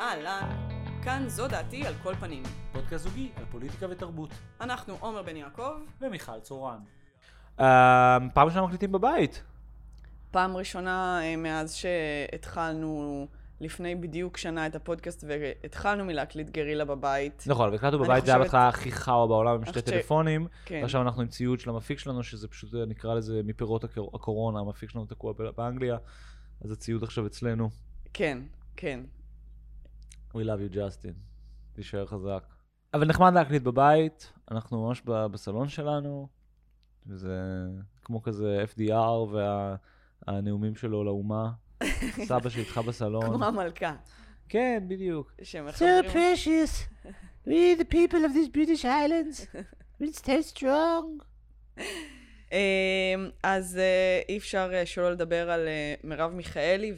אהלן, כאן זו דעתי על כל פנים. פודקאסט זוגי על פוליטיקה ותרבות. אנחנו עומר בן יעקב. ומיכל צורן. אה, פעם ראשונה מקליטים בבית. פעם ראשונה אה, מאז שהתחלנו לפני בדיוק שנה את הפודקאסט והתחלנו מלהקליט גרילה בבית. נכון, והקלטנו בבית, זה היה בהתחלה הכי חאווה בעולם עם שתי טלפונים. כן. ועכשיו אנחנו עם ציוד של המפיק שלנו, שזה פשוט אה, נקרא לזה מפירות הקור- הקורונה, המפיק שלנו תקוע באנגליה. אז הציוד עכשיו אצלנו. כן, כן. We love you, Justin. תישאר חזק. אבל נחמד להקליט בבית, אנחנו ממש בסלון שלנו, וזה כמו כזה FDR והנאומים שלו לאומה. סבא שאיתך בסלון. כמו המלכה. כן, בדיוק. שמחברים... precious. We the people of these British islands. We stay strong. אמ, אז אה, אי אפשר אה, שלא לדבר על אה, מרב מיכאלי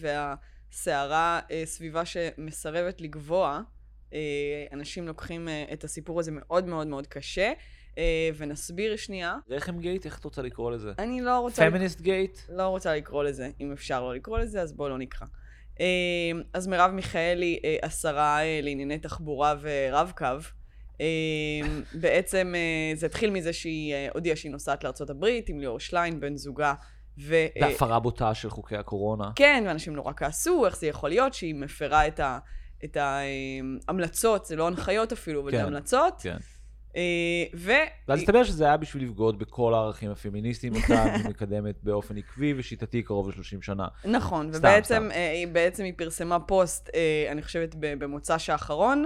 והסערה אה, סביבה שמסרבת לגבוה. אה, אנשים לוקחים אה, את הסיפור הזה מאוד מאוד מאוד קשה, אה, ונסביר שנייה. רחם גייט, איך את רוצה לקרוא לזה? אני לא רוצה, פמיניסט גייט? לא רוצה לקרוא לזה, אם אפשר לא לקרוא לזה, אז בואו לא נקרא. אה, אז מרב מיכאלי, אה, השרה אה, לענייני תחבורה ורב-קו, אה, בעצם אה, זה התחיל מזה שהיא אה, הודיעה שהיא נוסעת לארה"ב עם ליאור שליין, בן זוגה, ו... אה, בהפרה בוטה של חוקי הקורונה. כן, ואנשים נורא כעסו, איך זה יכול להיות שהיא מפרה את ה... את ההמלצות, זה לא הנחיות אפילו, אבל כן, זה המלצות. כן. אה, ו... ואז הסתבר שזה היה בשביל לבגוד בכל הערכים הפמיניסטיים אותם, היא מקדמת באופן עקבי ושיטתי קרוב ל-30 שנה. נכון, סתם, ובעצם סתם. אה, היא, בעצם היא פרסמה פוסט, אה, אני חושבת במוצ"ש האחרון,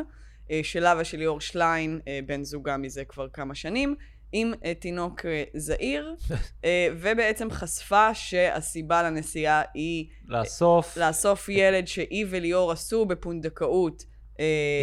אה, שלה ושל ליאור שליין, אה, בן זוגה מזה כבר כמה שנים, עם אה, תינוק אה, זעיר, אה, ובעצם חשפה שהסיבה לנסיעה היא לאסוף לאסוף ילד שהיא וליאור עשו בפונדקאות.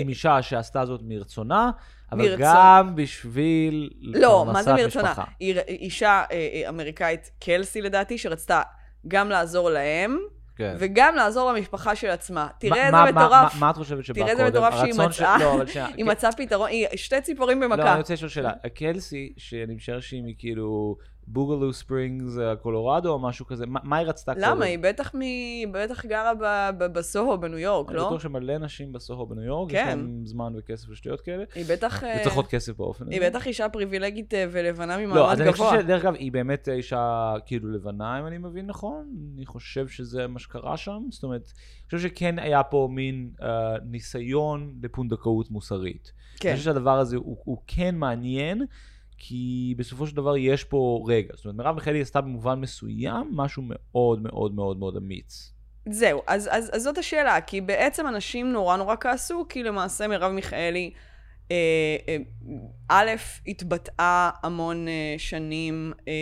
עם אישה שעשתה זאת מרצונה, אבל מרצון. גם בשביל לא, מה זה מרצונה? משפחה. אישה אמריקאית, קלסי לדעתי, שרצתה גם לעזור להם, כן. וגם לעזור למשפחה של עצמה. תראה איזה מטורף. מה- מה את חושבת שבא תראה קודם? איזה מטורף שהיא מצאה. לא. היא. מצאה פתרון, היא שתי ציפורים לא, במכה. אני רוצה לשאול שאלה. קלסי, שאני משער שהיא מכאילו בוגלו ספרינגס, אה, קולורדו או משהו כזה, מה מה היא רצתה קודם? למה? היא בטח מ... היא בטח גרה ב- ב- בסוהו בניו יורק, אני לא? בטוח שמלא נשים בסוהו בניו יורק, יש כן. להם זמן וכסף ושטויות כאלה, היא בטח... אה, וצריכות כסף באופן הזה. היא בטח אישה פריבילגית אה, ולבנה לא, ממעמד אז אני חושב גבוה. שדרך אגב, היא באמת אישה כאילו לבנה, אם אני מבין נכון. אני חושב שזה מה שקרה שם. זאת אומרת, אני חושב שכן היה פה מין אה, ניסיון לפונדקאות מוסרית. כן. אני חושב שהדבר הזה הוא, הוא כן מעניין, כי בסופו של דבר יש פה רגע. זאת אומרת, מרב מיכאלי עשתה במובן מסוים משהו מאוד מאוד מאוד מאוד אמיץ. זהו, אז, אז, אז זאת השאלה, כי בעצם אנשים נורא נורא כעסו, כי למעשה מרב מיכאלי, אה, אה, א', התבטאה המון אה, שנים, אה,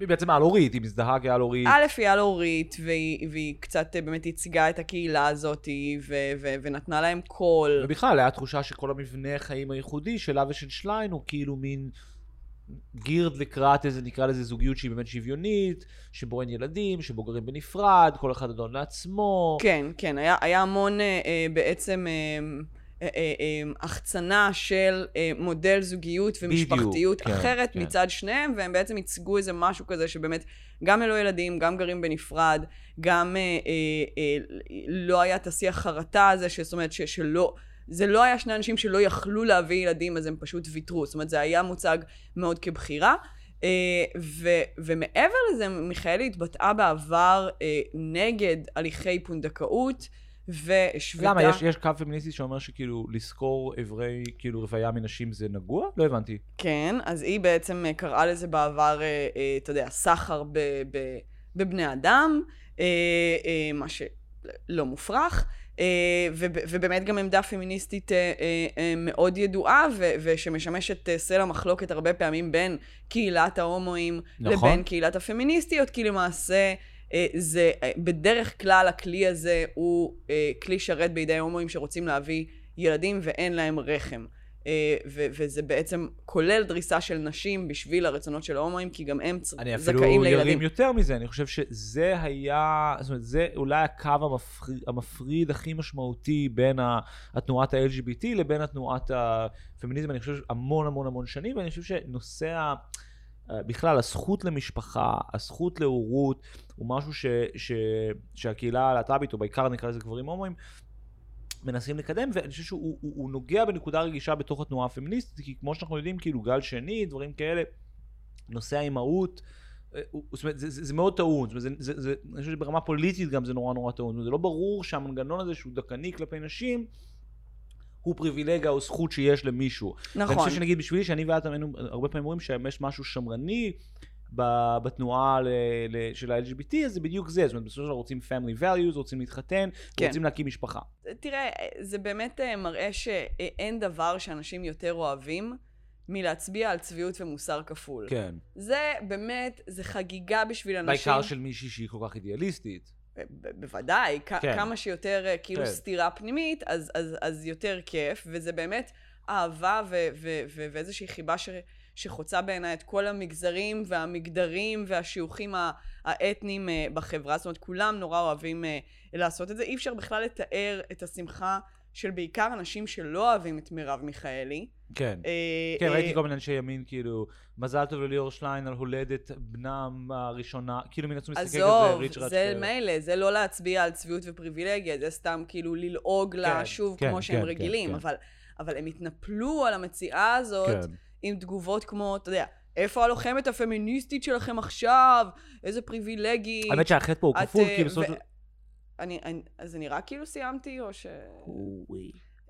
היא בעצם על-הורית, היא מזדהה כעל-הורית. א', היא על-הורית, והיא, והיא קצת אה, באמת ייצגה את הקהילה הזאת, ו, ו, ונתנה להם קול. ובכלל, היה תחושה שכל המבנה החיים הייחודי שלה ושל שליין הוא כאילו מין גירד לקראת איזה, נקרא לזה זוגיות שהיא באמת שוויונית, שבו אין ילדים, שבו גרים בנפרד, כל אחד אדון לעצמו. כן, כן, היה, היה המון אה, אה, בעצם... אה, אה, אה, אה, החצנה של אה, מודל זוגיות ומשפחתיות כן, אחרת כן. מצד שניהם, והם בעצם ייצגו איזה משהו כזה שבאמת גם ללא ילדים, גם גרים בנפרד, גם אה, אה, אה, לא היה את השיח חרטה הזה, זאת אומרת שלא, זה לא היה שני אנשים שלא יכלו להביא ילדים, אז הם פשוט ויתרו. זאת אומרת, זה היה מוצג מאוד כבחירה. אה, ו, ומעבר לזה, מיכאלי התבטאה בעבר אה, נגד הליכי פונדקאות. והשוותה... למה? יש, יש קו פמיניסטי שאומר שכאילו לזכור אברי, כאילו רוויה מנשים זה נגוע? לא הבנתי. כן, אז היא בעצם אה, קראה לזה בעבר, אתה יודע, סחר ב, ב, בבני אדם, מה שלא מופרך. אה, וב- ובאמת גם עמדה פמיניסטית אה, אה, מאוד ידועה, ושמשמשת סלע מחלוקת הרבה פעמים בין קהילת ההומואים נכון. לבין קהילת הפמיניסטיות, כי למעשה זה, בדרך כלל הכלי הזה הוא כלי שרת בידי הומואים שרוצים להביא ילדים ואין להם רחם. אה, ו- וזה בעצם כולל דריסה של נשים בשביל הרצונות של ההומואים, כי גם הם צ- אני זכאים אפילו לילדים. ירים יותר מזה, אני חושב שזה היה, זאת אומרת, זה אולי הקו המפריד, המפריד הכי משמעותי בין התנועת ה-LGBT לבין התנועת הפמיניזם, אני חושב המון המון המון שנים, ואני חושב שנושא ה... אה, בכלל, הזכות למשפחה, הזכות להורות, הוא משהו ש, ש, שהקהילה הלהט"בית, או בעיקר נקרא לזה גברים הומואים, מנסים לקדם, ואני חושב שהוא הוא, הוא נוגע בנקודה רגישה בתוך התנועה הפמיניסטית, כי כמו שאנחנו יודעים, כאילו גל שני, דברים כאלה, נושא האימהות, אה, הוא- זאת אומרת, זה, זה, זה מאוד טעון, זאת אומרת, זה, זה, זה, אני חושב שברמה פוליטית גם זה נורא נורא טעון, זה לא ברור שהמנגנון הזה שהוא דכאני כלפי נשים, הוא פריבילגיה או זכות שיש למישהו. ואני נכון. חושב שנגיד בשבילי, שאני ואת היינו הרבה פעמים אומרים שיש משהו שמרני בתנועה ל- ל- של ה-LGBT, אז זה בדיוק זה. זאת אומרת, בסופו של דבר רוצים family values, רוצים להתחתן, כן. רוצים להקים משפחה. תראה, זה באמת אה, מראה שאין דבר שאנשים יותר אוהבים מלהצביע על צביעות ומוסר כפול. כן. זה באמת, זה חגיגה בשביל אנשים. בעיקר של מישהי שהיא כל כך אידיאליסטית. ב- בוודאי, כן. כמה שיותר אה, כאילו כן. סתירה פנימית, אז, אז, אז יותר כיף, וזה באמת אהבה ו- ו- ו- ואיזושהי חיבה ש- שחוצה בעיניי את כל המגזרים והמגדרים והשיוכים האתניים אה, בחברה, זאת אומרת, כולם נורא אוהבים אה, לעשות את זה. אי אפשר בכלל לתאר את השמחה של בעיקר אנשים שלא אוהבים את מרב מיכאלי. כן. אה, כן, ראיתי כל מיני אנשי ימין, כאילו, מזל טוב לליאור שליין על הולדת בנם הראשונה, כאילו מן עצמם מסתכל כזה, עזוב, ריצ'רד זה ש- מילא, זה לא להצביע על צביעות ופריבילגיה, זה סתם כאילו ללעוג לה שוב כן, כמו שהם כן, רגילים, כן, כן. אבל, אבל הם התנפלו על המציאה הזאת כן. עם תגובות כמו, אתה יודע, איפה הלוחמת הפמיניסטית שלכם עכשיו? איזה פריבילגית. האמת שהחטא פה הוא כפול, כי בסופו של... אני, אני, אז זה נראה כאילו סיימתי, או ש...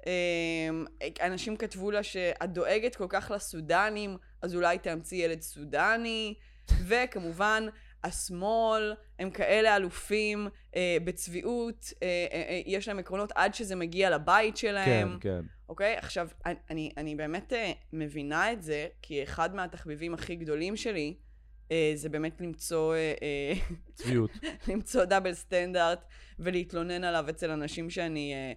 אמ, אנשים כתבו לה שאת דואגת כל כך לסודנים, אז אולי תאמצי ילד סודני, וכמובן, השמאל הם כאלה אלופים אה, בצביעות, אה, אה, אה, יש להם עקרונות עד שזה מגיע לבית כן, שלהם, כן. אוקיי? עכשיו, אני, אני, באמת אה, מבינה את זה, כי אחד מהתחביבים הכי גדולים שלי, אה, זה באמת למצוא, אה, אה, צביעות. למצוא דאבל סטנדרט ולהתלונן עליו אצל אנשים שאני אה,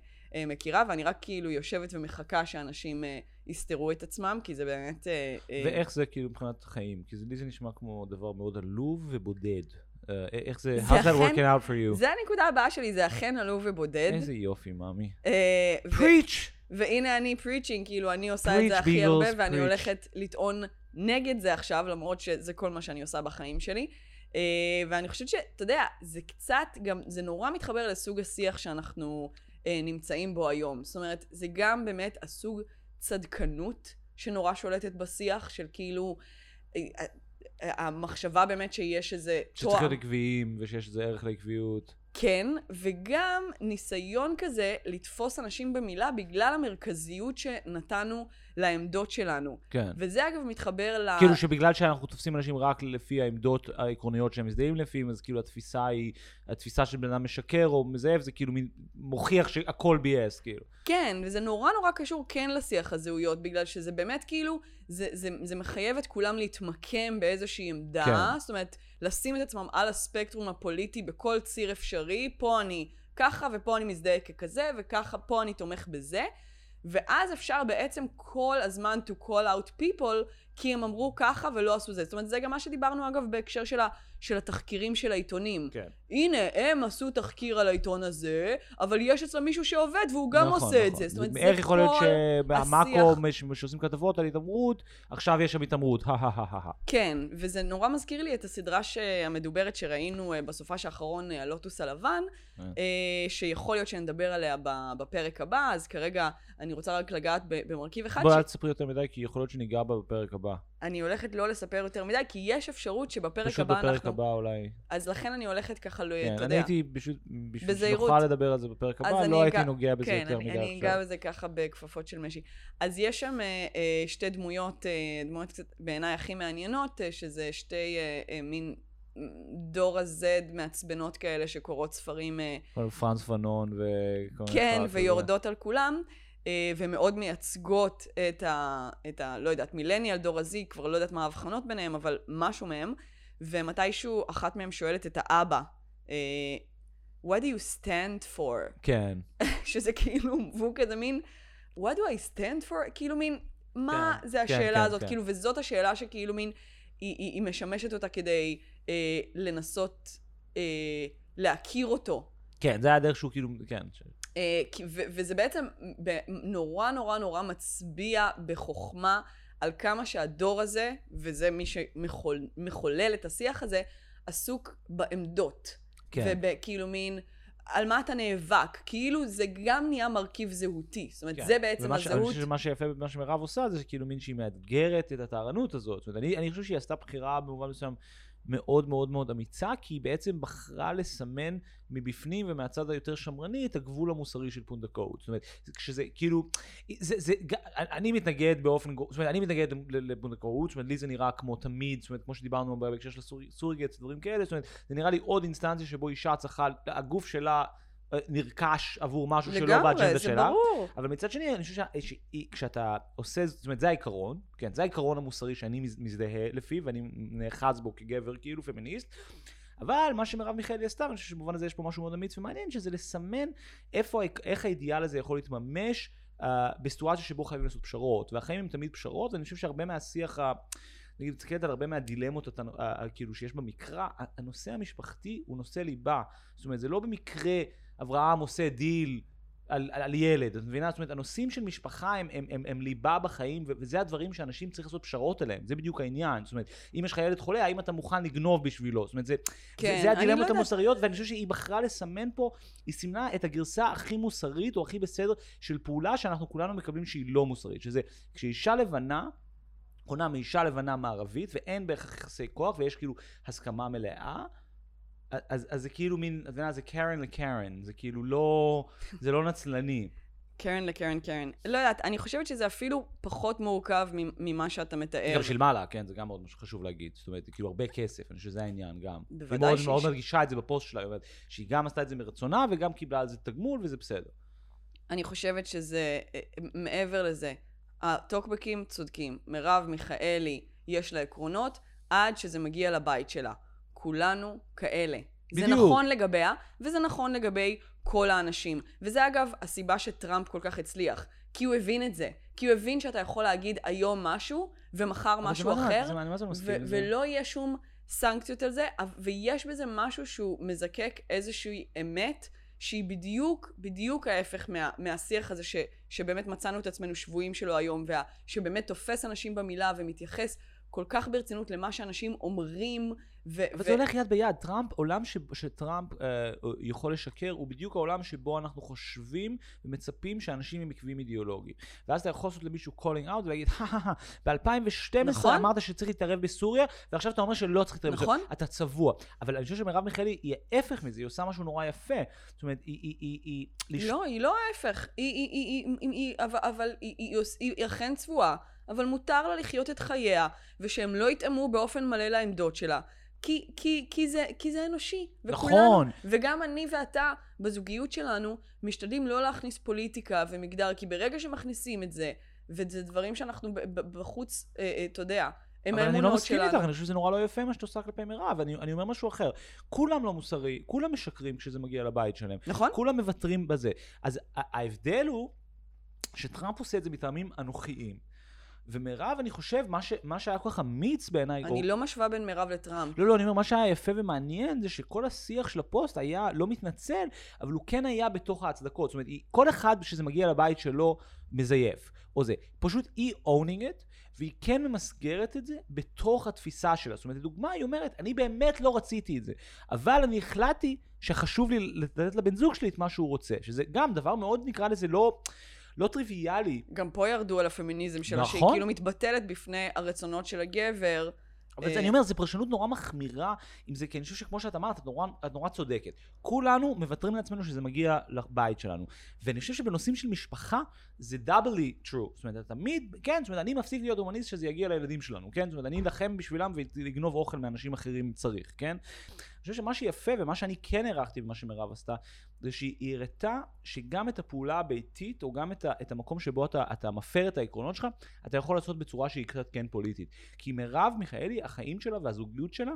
מכירה, ואני רק כאילו יושבת ומחכה שאנשים אה, יסתרו את עצמם, כי זה באמת... אה, אה, ואיך זה כאילו מבחינת חיים? כי זה- לי זה נשמע כמו דבר מאוד עלוב ובודד. אה, איך זה, how's that working out for you? זה הנקודה הבאה שלי, זה אכן עלוב ובודד. איזה יופי, מאמי. אה, פריץ'! והנה אני פריצ'ינג, כאילו אני עושה את זה הכי הרבה, ואני. הולכת לטעון נגד זה עכשיו, למרות שזה כל מה שאני עושה בחיים שלי. אה, ואני חושבת שאתה יודע, זה קצת גם, זה נורא מתחבר לסוג השיח שאנחנו אה, נמצאים בו היום. זאת אומרת, זה גם באמת הסוג צדקנות שנורא שולטת בשיח, של כאילו, אה, אה, אה, המחשבה באמת שיש איזה שצריך להיות עקביים ושיש איזה ערך לעקביות. כן, וגם ניסיון כזה לתפוס אנשים במילה בגלל המרכזיות שנתנו לעמדות שלנו. כן. וזה אגב מתחבר ל... כאילו שבגלל שאנחנו תופסים אנשים רק לפי העמדות העקרוניות שהם מזדהים לפיהם, אז כאילו התפיסה היא, התפיסה של בן אדם משקר או מזייף, זה כאילו מוכיח שהכל BS, כאילו. כן, וזה נורא נורא קשור כן לשיח הזהויות, בגלל שזה באמת כאילו, זה, זה, זה מחייב את כולם להתמקם באיזושהי עמדה, כן. זאת אומרת, לשים את עצמם על הספקטרום הפוליטי בכל ציר אפשרי, פה אני ככה ופה אני מזדהה ככזה, וככה פה אני תומך בזה. ואז אפשר בעצם כל הזמן to call out people, כי הם אמרו ככה ולא עשו זה. זאת אומרת, זה גם מה שדיברנו אגב בהקשר של, ה, של התחקירים של העיתונים. כן. הנה, הם עשו תחקיר על העיתון הזה, אבל יש אצלם מישהו שעובד והוא גם נכון, עושה את נכון. זה. זאת אומרת, זה איך יכול להיות כל שבמאקו, השיח. שעושים כתבות על התעמרות, עכשיו יש שם התעמרות. כן, וזה נורא מזכיר לי את הסדרה המדוברת שראינו אה, בסופש האחרון, אה, הלוטוס הלבן, אה. שיכול להיות שנדבר עליה בפרק הבא, אז כרגע אני רוצה רק לגעת במרכיב אחד, בואי אל תספרי יותר מדי, כי יכול להיות שניגע בה בפרק הבא. אני הולכת לא לספר יותר מדי, כי יש אפשרות שבפרק פשוט הבא בפרק אנחנו... הבא אולי. אז לכן אני הולכת ככה, לא- כן, אתה אני יודע. הייתי פשוט, בשביל בזהירות. שנוכל לדבר על זה בפרק הבא, אני לא הייתי נוגע בזה כן, יותר אני, מדי אני עכשיו. אגע בזה ככה בכפפות של משי. אז יש שם אה, אה, שתי דמויות, אה, דמויות קצת בעיניי הכי מעניינות, אה, שזה שתי אה, אה, מין דור ה-Z מעצבנות כאלה שקוראות ספרים, אה, פרנס פנון וכל מיני כן, כזה. ויורדות על כולם. אה, ומאוד מייצגות את ה, את ה... לא יודעת, מילניאל, דור ה-Z, כבר לא יודעת מה ההבחנות ביניהם, אבל משהו מהם. ומתישהו אחת מהם שואלת את האבא, אה, What do you stand for? כן, שזה כאילו, והוא כזה מין, what do I stand for? כאילו מין, מה כן, זה כן, השאלה כן, הזאת? כן. כאילו, וזאת השאלה שכאילו מין, היא, היא, היא משמשת אותה כדי אה, לנסות אה, להכיר אותו. כן, זה היה הדרך שהוא כאילו, כן. אה, וזה בעצם נורא נורא נורא מצביע בחוכמה על כמה שהדור הזה, וזה מי שמחולל את השיח הזה, עסוק בעמדות. כן. ובכאילו מין, על מה אתה נאבק. כאילו זה גם נהיה מרכיב זהותי. זאת אומרת, כן. זה בעצם ומה הזהות. אני חושב שמה שיפה במה שמירב עושה זה כאילו מין שהיא מאתגרת את הטהרנות הזאת. זאת אומרת, אני, אני חושב שהיא עשתה בחירה במובן מסוים מאוד מאוד מאוד אמיצה, כי היא בעצם בחרה לסמן מבפנים ומהצד היותר שמרני את הגבול המוסרי של פונדקאות. זאת אומרת, זה- כשזה כאילו, זה, זה, אני מתנגד באופן, זאת אומרת, אני מתנגד לפונדקאות, זאת אומרת, לי זה נראה כמו תמיד, זאת אומרת, כמו שדיברנו בהקשר של הסוריגטס, דברים כאלה, זאת אומרת, זה נראה לי עוד אינסטנציה שבו אישה צריכה, הגוף שלה נרכש עבור משהו שלא לגמרי, באג'נדה זה שלה. ברור. אבל מצד שני, אני חושב שכשאתה עושה, זאת אומרת, זה העיקרון, כן, זה העיקרון המוסרי שאני מז- מזדהה לפיו, ואני נאחז בו כגבר, כאילו פמיניסט. אבל מה שמרב מיכאלי עשתה, ואני חושב שבמובן הזה יש פה משהו מאוד אמיץ ומעניין, שזה לסמן איפה, איך האידיאל הזה יכול להתממש uh, בסיטואציה שבו חייבים לעשות פשרות. והחיים הם תמיד פשרות, ואני חושב שהרבה מהשיח ה... נגיד, מסתכלת על הרבה מהדילמות כאילו שיש במקרא, הנושא המשפחתי הוא נושא ליבה. זאת אומרת, זה לא במקרה אברהם עושה דיל על, על, על ילד, את מבינה? זאת אומרת, הנושאים של משפחה הם, הם, הם, הם ליבה בחיים, וזה הדברים שאנשים צריכים לעשות פשרות עליהם, זה בדיוק העניין. זאת אומרת, אם יש לך ילד חולה, האם אתה מוכן לגנוב בשבילו? זאת אומרת, זה, כן, זה, זה הדילמות לא. המוסריות, ואני חושב שהיא בחרה לסמן פה, היא סימנה את הגרסה הכי מוסרית, או הכי בסדר, של פעולה שאנחנו כולנו מקבלים שהיא לא מוסרית, שזה כשאישה לבנה, קונה מאישה לבנה מערבית, ואין בהכרח יחסי כוח, ויש כאילו הסכמה מלאה, אז, אז זה כאילו מין, אתה יודע, זה קרן לקרן, זה כאילו לא, זה לא נצלני. קרן לקרן קרן. לא יודעת, אני חושבת שזה אפילו פחות מורכב ממה שאתה מתאר. גם שילמה לה, כן, זה גם מאוד חשוב להגיד. זאת אומרת, כאילו הרבה כסף, אני חושב שזה העניין גם. בוודאי היא מאוד, שהיא- מדגישה את זה בפוסט שלה, אומרת שהיא גם עשתה את זה מרצונה וגם קיבלה על זה תגמול, וזה בסדר. אני חושבת שזה, אה, מעבר לזה, הטוקבקים צודקים. מרב מיכאלי, יש לה עקרונות, עד שזה מגיע לבית שלה. כולנו כאלה. זה בדיוק. נכון לגביה, וזה נכון לגבי כל האנשים. וזה אגב הסיבה שטראמפ כל כך הצליח. כי הוא הבין את זה. כי הוא הבין שאתה יכול להגיד היום משהו, ומחר משהו זה אחר, זה מה זה ו- עם זה. ולא יהיה שום סנקציות על זה, ויש בזה משהו שהוא מזקק איזושהי אמת, שהיא בדיוק, בדיוק ההפך מה, מהשיח הזה ש, שבאמת מצאנו את עצמנו שבויים שלו היום, וה, שבאמת תופס אנשים במילה ומתייחס כל כך ברצינות למה שאנשים אומרים, ו... אבל זה הולך יד ביד. טראמפ, עולם ש, שטראמפ אה, יכול לשקר, הוא בדיוק העולם שבו אנחנו חושבים ומצפים שאנשים הם עקבים אידיאולוגיים. ואז אתה יכול לעשות למישהו calling out ולהגיד, ב-2012 נכון. אמרת שצריך להתערב בסוריה, ועכשיו אתה אומר שלא צריך להתערב בסוריה. נכון. אתה צבוע. אבל אני חושב שמרב מיכאלי היא ההפך מזה, היא עושה משהו נורא יפה. זאת אומרת, היא... היא, היא, היא לש- לא, היא לא ההפך. היא, היא, היא, היא, היא, היא, אבל, אבל היא, היא, היא, היא, היא אכן צבועה, אבל מותר לה לחיות את חייה, ושהם לא יתאמו באופן מלא לעמדות שלה. כי, כי, כי, זה, כי זה אנושי. וכולנו, נכון. וגם אני ואתה, בזוגיות שלנו, משתדלים לא להכניס פוליטיקה ומגדר, כי ברגע שמכניסים את זה, וזה דברים שאנחנו בחוץ, אה, אה, אתה יודע, הם אבל אני לא האמונות מסכים שלנו. איתך, אני חושב שזה נורא לא יפה מה שאת עושה כלפי מירב, אני, אני אומר משהו אחר. כולם לא מוסרי, כולם משקרים כשזה מגיע לבית שלהם. נכון? כולם מוותרים בזה. אז ההבדל הוא שטראמפ עושה את זה מטעמים אנוכיים. ומירב, אני חושב, מה, ש, מה שהיה כל כך אמיץ בעיניי... אני או... לא משווה בין מירב לטראמפ. לא, לא, אני אומר, מה שהיה יפה ומעניין זה שכל השיח של הפוסט היה לא מתנצל, אבל הוא כן היה בתוך ההצדקות. זאת אומרת, כל אחד שזה מגיע לבית שלו מזייף, או זה. פשוט היא owning it, והיא כן ממסגרת את זה בתוך התפיסה שלה. זאת אומרת, לדוגמה, היא אומרת, אני באמת לא רציתי את זה, אבל אני החלטתי שחשוב לי לתת לבן זוג שלי את מה שהוא רוצה, שזה גם דבר מאוד, נקרא לזה, לא... לא טריוויאלי, גם פה ירדו על הפמיניזם שלה, שהיא נכון. כאילו מתבטלת בפני הרצונות של הגבר. אבל אה, זה, אני אומר, זו פרשנות נורא מחמירה עם זה, כי אני חושב שכמו שאת אמרת, את נורא, את נורא צודקת. כולנו מוותרים לעצמנו שזה מגיע לבית שלנו. ואני חושב שבנושאים של משפחה, זה דאבלי true. זאת אומרת, תמיד, כן, זאת אומרת, אני מפסיק להיות הומניסט שזה יגיע לילדים שלנו, כן? זאת אומרת, אני אלחם בשבילם ולגנוב אוכל מאנשים אחרים צריך, כן? אני חושב שמה שיפה ומה שאני כן הערכתי במה שמירב עשתה, זה שהיא הראתה שגם את הפעולה הביתית, או גם את, ה, את המקום שבו אתה, אתה מפר את העקרונות שלך, אתה יכול לעשות בצורה שהיא קצת כן פוליטית. כי מירב מיכאלי, החיים שלה והזוגיות שלה,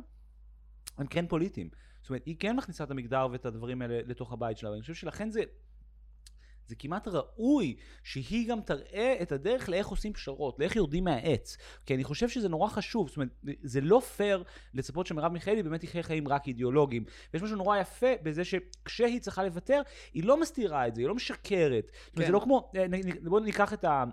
הם כן פוליטיים. זאת אומרת, היא כן מכניסה את המגדר ואת הדברים האלה לתוך הבית שלה, ואני חושב שלכן זה... זה כמעט ראוי שהיא גם תראה את הדרך לאיך עושים פשרות, לאיך יורדים מהעץ. כי אני חושב שזה נורא חשוב, זאת אומרת, זה לא פייר לצפות שמרב מיכאלי באמת יחיה חיים רק אידיאולוגיים. ויש משהו נורא יפה בזה שכשהיא צריכה לוותר, היא לא מסתירה את זה, היא לא משקרת. זאת אומרת, כן. זה לא כמו, אה, בואו ניקח את ה...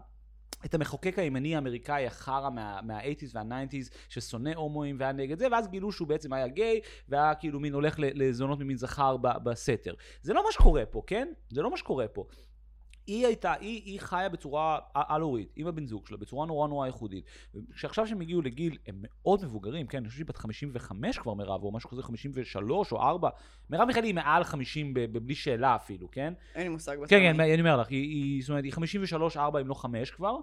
את המחוקק הימני האמריקאי החרא מה, מה-80's וה-90's ששונא הומואים והיה נגד זה, ואז גילו שהוא בעצם היה גיי, והיה כאילו מין הולך לזונות ממין זכר בסתר. זה לא מה שקורה פה, כן? זה לא מה שקורה פה. היא הייתה, היא, היא חיה בצורה על-הורית, עם הבן זוג שלה, בצורה נורא נורא ייחודית. שעכשיו שהם הגיעו לגיל, הם מאוד מבוגרים, כן, אני חושב שהיא בת 55 כבר מירב, או משהו כזה 53 או 4. מירב מיכאלי היא מעל 50 בלי שאלה אפילו, כן? אין לי מושג. כן, כן, אני אומר לך, היא, היא, זאת אומרת, היא 53, 4 אם לא 5 כבר.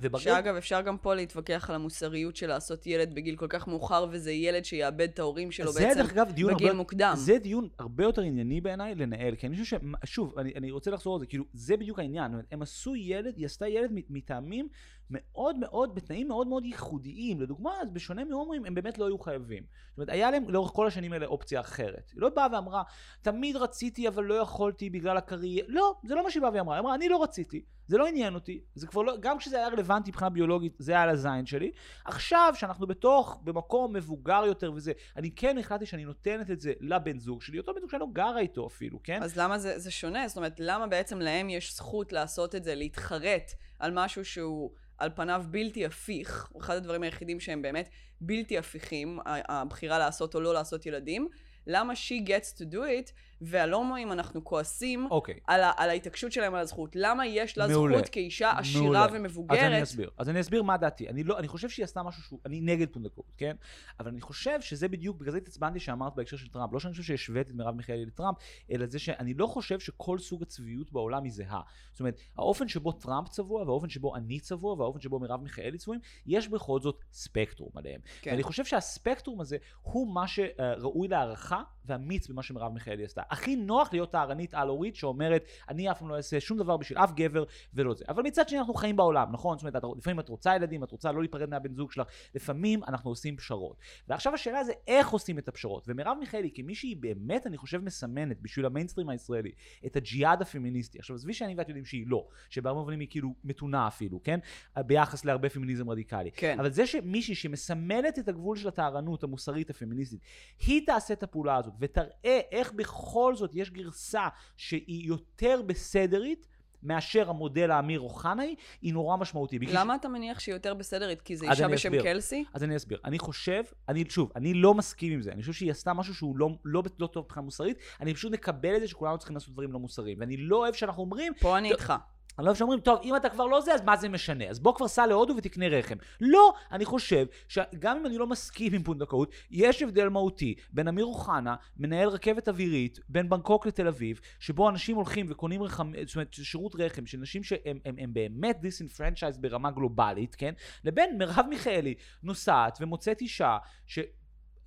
וברגע... שאגב, אפשר גם פה להתווכח על המוסריות של לעשות ילד בגיל כל כך מאוחר, וזה ילד שיאבד את ההורים שלו בעצם אגב, בגיל הרבה, מוקדם. זה דיון הרבה יותר ענייני בעיניי לנהל, כי אני חושב ש... שוב, אני, אני רוצה לחזור על זה, כאילו, זה בדיוק העניין. הם עשו ילד, היא עשתה ילד מטעמים מאוד מאוד, בתנאים מאוד מאוד ייחודיים. לדוגמה, אז בשונה מהומואים, הם באמת לא היו חייבים. זאת אומרת, היה להם לאורך כל השנים האלה אופציה אחרת. היא לא באה ואמרה, תמיד רציתי אבל לא יכולתי בגלל הקריירה. לא, זה לא מה שהיא באה ואמרה. היא אמרה, אני לא רציתי, זה לא עניין אותי, זה כבר לא, גם כשזה היה רלוונטי מבחינה ביולוגית, זה היה על הזין שלי. עכשיו, שאנחנו בתוך, במקום מבוגר יותר וזה, אני כן החלטתי שאני נותנת את זה לבן זוג שלי, אותו בן זוג שאני לא גרה איתו אפילו, כן? אז למה זה, זה שונה? זאת אומרת, למה בעצם להם יש זכות לעשות את זה, להתחרט על משהו שהוא... על פניו בלתי הפיך, אחד הדברים היחידים שהם באמת בלתי הפיכים, הבחירה לעשות או לא לעשות ילדים, למה she gets to do it, ועל הומואים אנחנו כועסים okay. אוקיי. על, ה- על ההתעקשות שלהם על הזכות. למה יש לה מעולה. זכות כאישה עשירה מעולה. ומבוגרת? אז אני אסביר. אז אני אסביר מה דעתי. אני, לא, אני חושב שהיא עשתה משהו שהוא... אני נגד פונדקאות, כן? אבל אני חושב שזה בדיוק, בגלל זה התעצבנתי שאמרת בהקשר של טראמפ. לא שאני חושב שהשווית את מרב מיכאלי לטראמפ, אלא זה שאני לא חושב שכל סוג הצביעות בעולם היא זהה. זאת אומרת, האופן שבו טראמפ צבוע, והאופן שבו אני צבוע, והאופן שבו מרב מיכאלי צבועים, יש בכל זאת ספקטרום עליהם. כן. ואני חושב שהספקטרום הזה הוא מה שראוי להערכה ואמיץ במה שמרב מיכאלי עשתה. הכי נוח להיות טהרנית על-הורית שאומרת, אני אף פעם לא אעשה שום דבר בשביל אף גבר ולא זה. אבל מצד שני אנחנו חיים בעולם, נכון? זאת אומרת, לפעמים את רוצה ילדים, את רוצה לא להיפרד מהבן זוג שלך, לפעמים אנחנו עושים פשרות. ועכשיו השאלה זה איך עושים את הפשרות. ומרב מיכאלי, כמי שהיא באמת, אני חושב, מסמנת בשביל המיינסטרים הישראלי, את הג'יהאד הפמיניסטי. עכשיו, עזבי שאני ואת יודעים שהיא לא, שבהרבה מובנים היא כאילו מתונה אפילו, כן? ביחס להרבה פמיניזם רדיקלי. כן. אבל זה שמישהי שמסמלת את הגבול של הטהרנות המוסרית הפמיניסטית, היא תעשה את הפעולה הזאת ותראה איך בכל זאת יש גרסה שהיא יותר בסדרית מאשר המודל האמיר אוחנאי, היא נורא משמעותית. למה ש... אתה מניח שהיא יותר בסדרית? כי זה אישה בשם אסביר. קלסי? אז אני אסביר. אני חושב, אני שוב, אני לא מסכים עם זה. אני חושב שהיא עשתה משהו שהוא לא, לא, לא טוב מבחינה מוסרית, אני פשוט מקבל את זה שכולנו צריכים לעשות דברים לא מוסריים. ואני לא אוהב שאנחנו אומרים... פה אני איתך. אני לא אוהב שאומרים, טוב, אם אתה כבר לא זה, אז מה זה משנה? אז בוא כבר סע להודו ותקנה רחם. לא, אני חושב שגם אם אני לא מסכים עם פונדקאות, יש הבדל מהותי בין אמיר אוחנה, מנהל רכבת אווירית, בין בנקוק לתל אביב, שבו אנשים הולכים וקונים רחם, זאת אומרת, שירות רחם של נשים הם באמת disenfranchised ברמה גלובלית, כן? לבין מרב מיכאלי נוסעת ומוצאת אישה ש...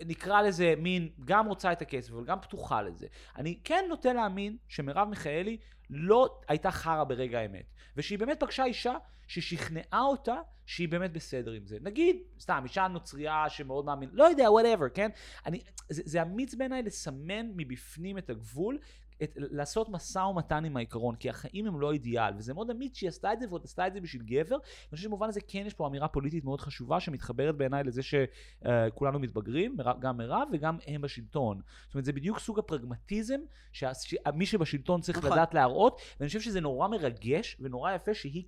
נקרא לזה מין, גם רוצה את הכסף, אבל גם פתוחה לזה. אני כן נוטה להאמין שמרב מיכאלי לא הייתה חרא ברגע האמת, ושהיא באמת פגשה אישה ששכנעה אותה שהיא באמת בסדר עם זה. נגיד, סתם, אישה נוצרייה שמאוד מאמין, לא יודע, whatever, כן? אני, זה, זה אמיץ בעיניי לסמן מבפנים את הגבול, את, לעשות משא ומתן עם העיקרון, כי החיים הם לא אידיאל, וזה מאוד אמיץ שהיא עשתה את זה, ועוד עשתה את זה בשביל גבר. אני חושב שבמובן הזה כן יש פה אמירה פוליטית מאוד חשובה, שמתחברת בעיניי לזה שכולנו מתבגרים, גם מירב וגם הם בשלטון. זאת אומרת, זה בדיוק סוג הפרגמטיזם שמי שבשלטון צריך נכון. לדעת להראות, ואני חושב שזה נורא מרגש ונורא יפה שהיא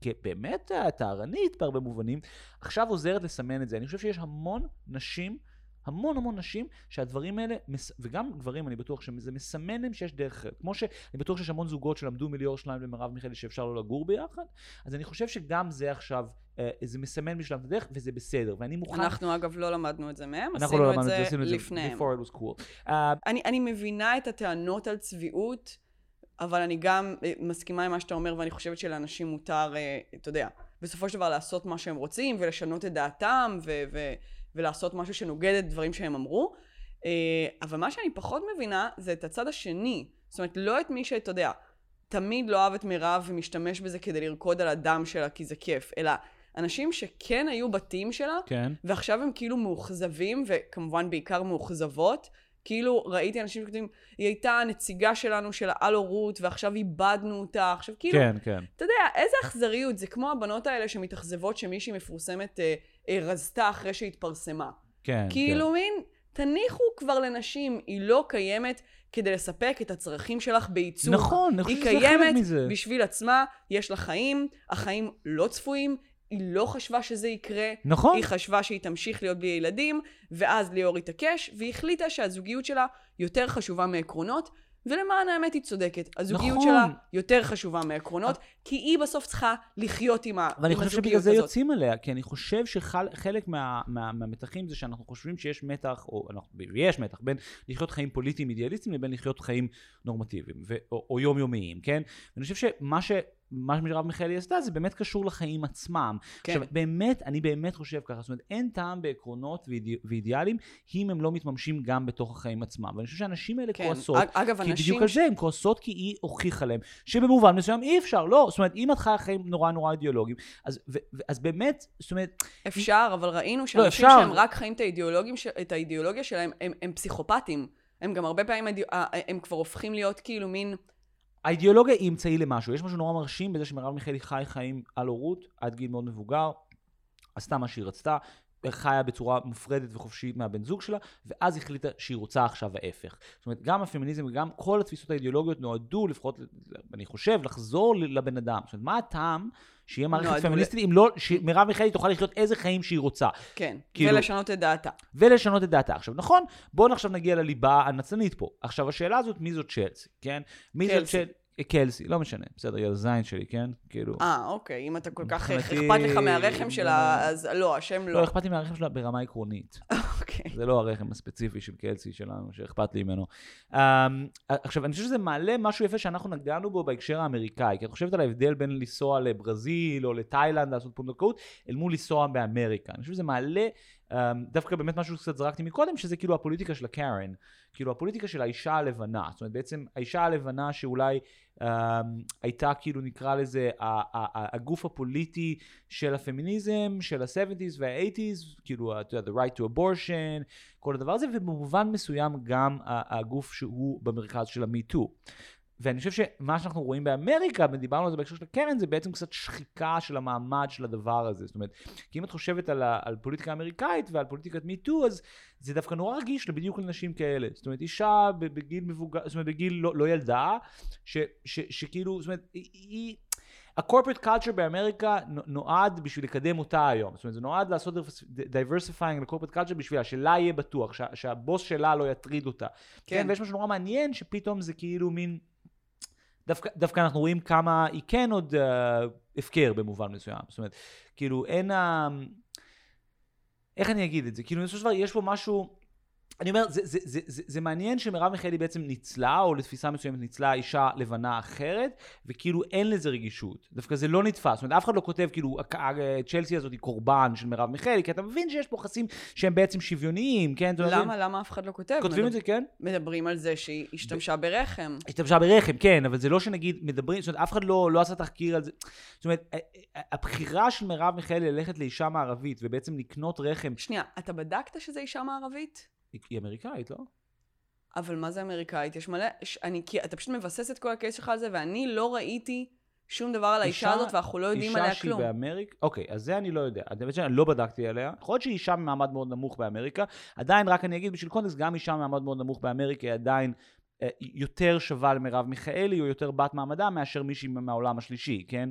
כבאמת טהרנית בהרבה מובנים, עכשיו עוזרת לסמן את זה. אני חושב שיש המון נשים המון המון נשים שהדברים האלה, וגם גברים אני בטוח שזה מסמן להם שיש דרך אחרת. כמו שאני בטוח שיש המון זוגות שלמדו מליאור שניים למרב מיכאלי שאפשר לא לגור ביחד, אז אני חושב שגם זה עכשיו, אה, זה מסמן בשלב הדרך וזה בסדר, ואני מוכן... אנחנו אגב לא למדנו את זה מהם, עשינו לא את זה לפניהם. it was cool. Uh, אני, אני מבינה את הטענות על צביעות, אבל אני גם אה, מסכימה עם מה שאתה אומר, ואני חושבת שלאנשים מותר, אתה יודע, בסופו של דבר לעשות מה שהם רוצים ולשנות את דעתם, ו... ו- ולעשות משהו שנוגד את דברים שהם אמרו. אה, אבל מה שאני פחות מבינה זה את הצד השני. זאת אומרת, לא את מי שאתה יודע, תמיד לא אהב את מירב ומשתמש בזה כדי לרקוד על הדם שלה כי זה כיף, אלא אנשים שכן היו בתים שלה, כן. ועכשיו הם כאילו מאוכזבים, וכמובן בעיקר מאוכזבות. כאילו ראיתי אנשים שכותבים, היא הייתה הנציגה שלנו של העל-הורות, ועכשיו איבדנו אותה. עכשיו כאילו, כן, כן. אתה יודע, איזה אכזריות, זה כמו הבנות האלה שמתאכזבות שמישהי מפורסמת אה, רזתה אחרי שהתפרסמה. כן, כאילו כן. מין, תניחו כבר לנשים, היא לא קיימת כדי לספק את הצרכים שלך בייצוג. נכון, אני חושב היא שזה חלק קיימת מזה. בשביל עצמה, יש לה חיים, החיים לא צפויים, היא לא חשבה שזה יקרה. נכון. היא חשבה שהיא תמשיך להיות בלי ילדים, ואז ליאור התעקש, והיא החליטה שהזוגיות שלה יותר חשובה מעקרונות, ולמען האמת היא צודקת. הזוגיות נכון. שלה יותר חשובה מעקרונות, כי היא בסוף צריכה לחיות עם, ה- עם ואני חושב הזוגיות שבגלל זה הזאת. יוצאים עליה, כי אני חושב שחלק מה, מה, מהמתחים זה שאנחנו חושבים שיש מתח, או אנחנו, ויש מתח, בין לחיות חיים פוליטיים אידיאליסטיים לבין לחיות חיים נורמטיביים, ו, או, או יומיומיים, כן? ואני חושב שמה ש... מה שמרב מיכאלי עשתה זה באמת קשור לחיים עצמם. כן. עכשיו, באמת, אני באמת חושב ככה, זאת אומרת, אין טעם בעקרונות ואידא, ואידיאלים אם הם לא מתממשים גם בתוך החיים עצמם. ואני חושב שהנשים האלה כן. כועסות, אג- אגב, כי אנשים... בדיוק על זה, הן כועסות כי היא הוכיחה להם שבמובן מסוים אי אפשר, לא, זאת אומרת, אם את חיה חיים נורא נורא אידיאולוגיים, אז, ו, ו, אז באמת, זאת אומרת, אפשר, אבל ראינו לא, שאנשים אפשר. שהם רק חיים את, ש- את האידיאולוגיה שלהם, הם, הם פסיכופטים. הם גם הרבה פעמים, אידיאו- אה, הם כבר הופכים להיות כאילו מין... האידיאולוגיה היא אמצעי למשהו. יש משהו נורא מרשים בזה שמרב מיכאלי חי חיים על הורות עד גיל מאוד מבוגר, עשתה מה שהיא רצתה, חיה בצורה מופרדת וחופשית מהבן זוג שלה, ואז החליטה שהיא רוצה עכשיו ההפך. זאת אומרת, גם הפמיניזם וגם כל התפיסות האידיאולוגיות נועדו, לפחות, אני חושב, לחזור לבן אדם. זאת אומרת, מה הטעם שיהיה מערכת פמיניסטית אם לא, שמרב מיכאלי תוכל לחיות איזה חיים שהיא רוצה. כן, כאילו- ולשנות את דעתה. ולשנות את דעתה. עכשיו, נכון, בואו עכשיו נגיע לליבה הנצלנית פה. עכשיו, השאלה הזאת, מי זאת צ'לסי, כן? מי זאת קלסי. קלסי, לא משנה, בסדר, היא על זין שלי, כן? כאילו... אה, אוקיי, אם אתה כל כך אכפת לך מהרחם שלה, אז לא, השם לא, לא. אכפת לי מהרחם שלה ברמה עקרונית. אוקיי. זה לא הרחם הספציפי של קלסי שלנו, שאכפת לי ממנו. Um, עכשיו, אני חושב שזה מעלה משהו יפה שאנחנו נגענו בו בהקשר האמריקאי, כי את חושבת על ההבדל בין לנסוע לברזיל או לתאילנד לעשות פונדקאות, אל מול לנסוע באמריקה. אני חושב שזה מעלה um, דווקא באמת משהו שקצת זרקתי מקודם, שזה כאילו הפוליטיקה של הקרן. כאילו הפוליטיקה של האישה הלבנה. זאת אומרת, בעצם האישה הלבנה שאולי um, הייתה כאילו נקרא לזה הגוף הפוליטי של הפמיניזם, של ה-70's וה-80's, כאילו, אתה יודע, the right to abortion, כל הדבר הזה, ובמובן מסוים גם הגוף שהוא במרכז של ה-MeToo. ואני חושב שמה שאנחנו רואים באמריקה, ודיברנו על זה בהקשר של הקרן, זה בעצם קצת שחיקה של המעמד של הדבר הזה. זאת אומרת, כי אם את חושבת על, ה- על פוליטיקה אמריקאית ועל פוליטיקת מיטו, אז זה דווקא נורא רגיש בדיוק לנשים כאלה. זאת אומרת, אישה בגיל מבוגר, זאת אומרת, בגיל לא, לא ילדה, ש, ש, שכאילו, זאת אומרת, היא-. ה-corporate culture באמריקה נו- נועד בשביל לקדם אותה היום. זאת אומרת, זה נועד לעשות diversifying ל-corporate culture בשבילה, שלה יהיה בטוח, שה, שהבוס שלה לא יטריד אותה. כן. כן. ויש משהו נורא מעניין, שפתאום זה כאילו מין... דווקא, דווקא אנחנו רואים כמה היא כן עוד uh, הפקר במובן מסוים. זאת אומרת, כאילו אין ה... איך אני אגיד את זה? כאילו, בסופו של דבר יש פה משהו... אני אומר, זה, זה, זה, זה, זה מעניין שמרב מיכאלי בעצם ניצלה, או לתפיסה מסוימת ניצלה אישה לבנה אחרת, וכאילו אין לזה רגישות. דווקא זה לא נתפס. זאת אומרת, אף אחד לא כותב, כאילו, הק- ה- צ'לסי הזאת היא קורבן של מרב מיכאלי, כי אתה מבין שיש פה יחסים שהם בעצם שוויוניים, כן? למה, למה אף אחד לא כותב? כותבים מדבר- את זה, כן? מדברים על זה שהיא השתמשה ברחם. השתמשה ברחם, כן, אבל זה לא שנגיד מדברים, זאת אומרת, אף אחד לא, לא עשה תחקיר על זה. זאת אומרת, הבחירה של מרב מיכאלי ללכת לאישה מערבית ובעצם לקנות רחם, שנייה, אתה בדקת שזה אישה מערבית? היא- אמריקאית, לא? אבל מה זה אמריקאית? יש מלא... ש... אני... כי אתה פשוט מבסס את כל הקייס שלך על זה, ואני לא ראיתי שום דבר על האישה הזאת, ואנחנו לא יודעים עליה אישה שהיא כלום. באמריקה, אוקיי, אז זה אני לא יודע. אני באמת שאני לא בדקתי עליה. יכול להיות שהיא אישה ממעמד מאוד נמוך באמריקה. עדיין, רק אני אגיד בשביל קונטקסט, גם אישה ממעמד מאוד נמוך באמריקה היא עדיין אה, יותר שווה למרב מיכאלי, או יותר בת מעמדה, מאשר מישהי מהעולם השלישי, כן?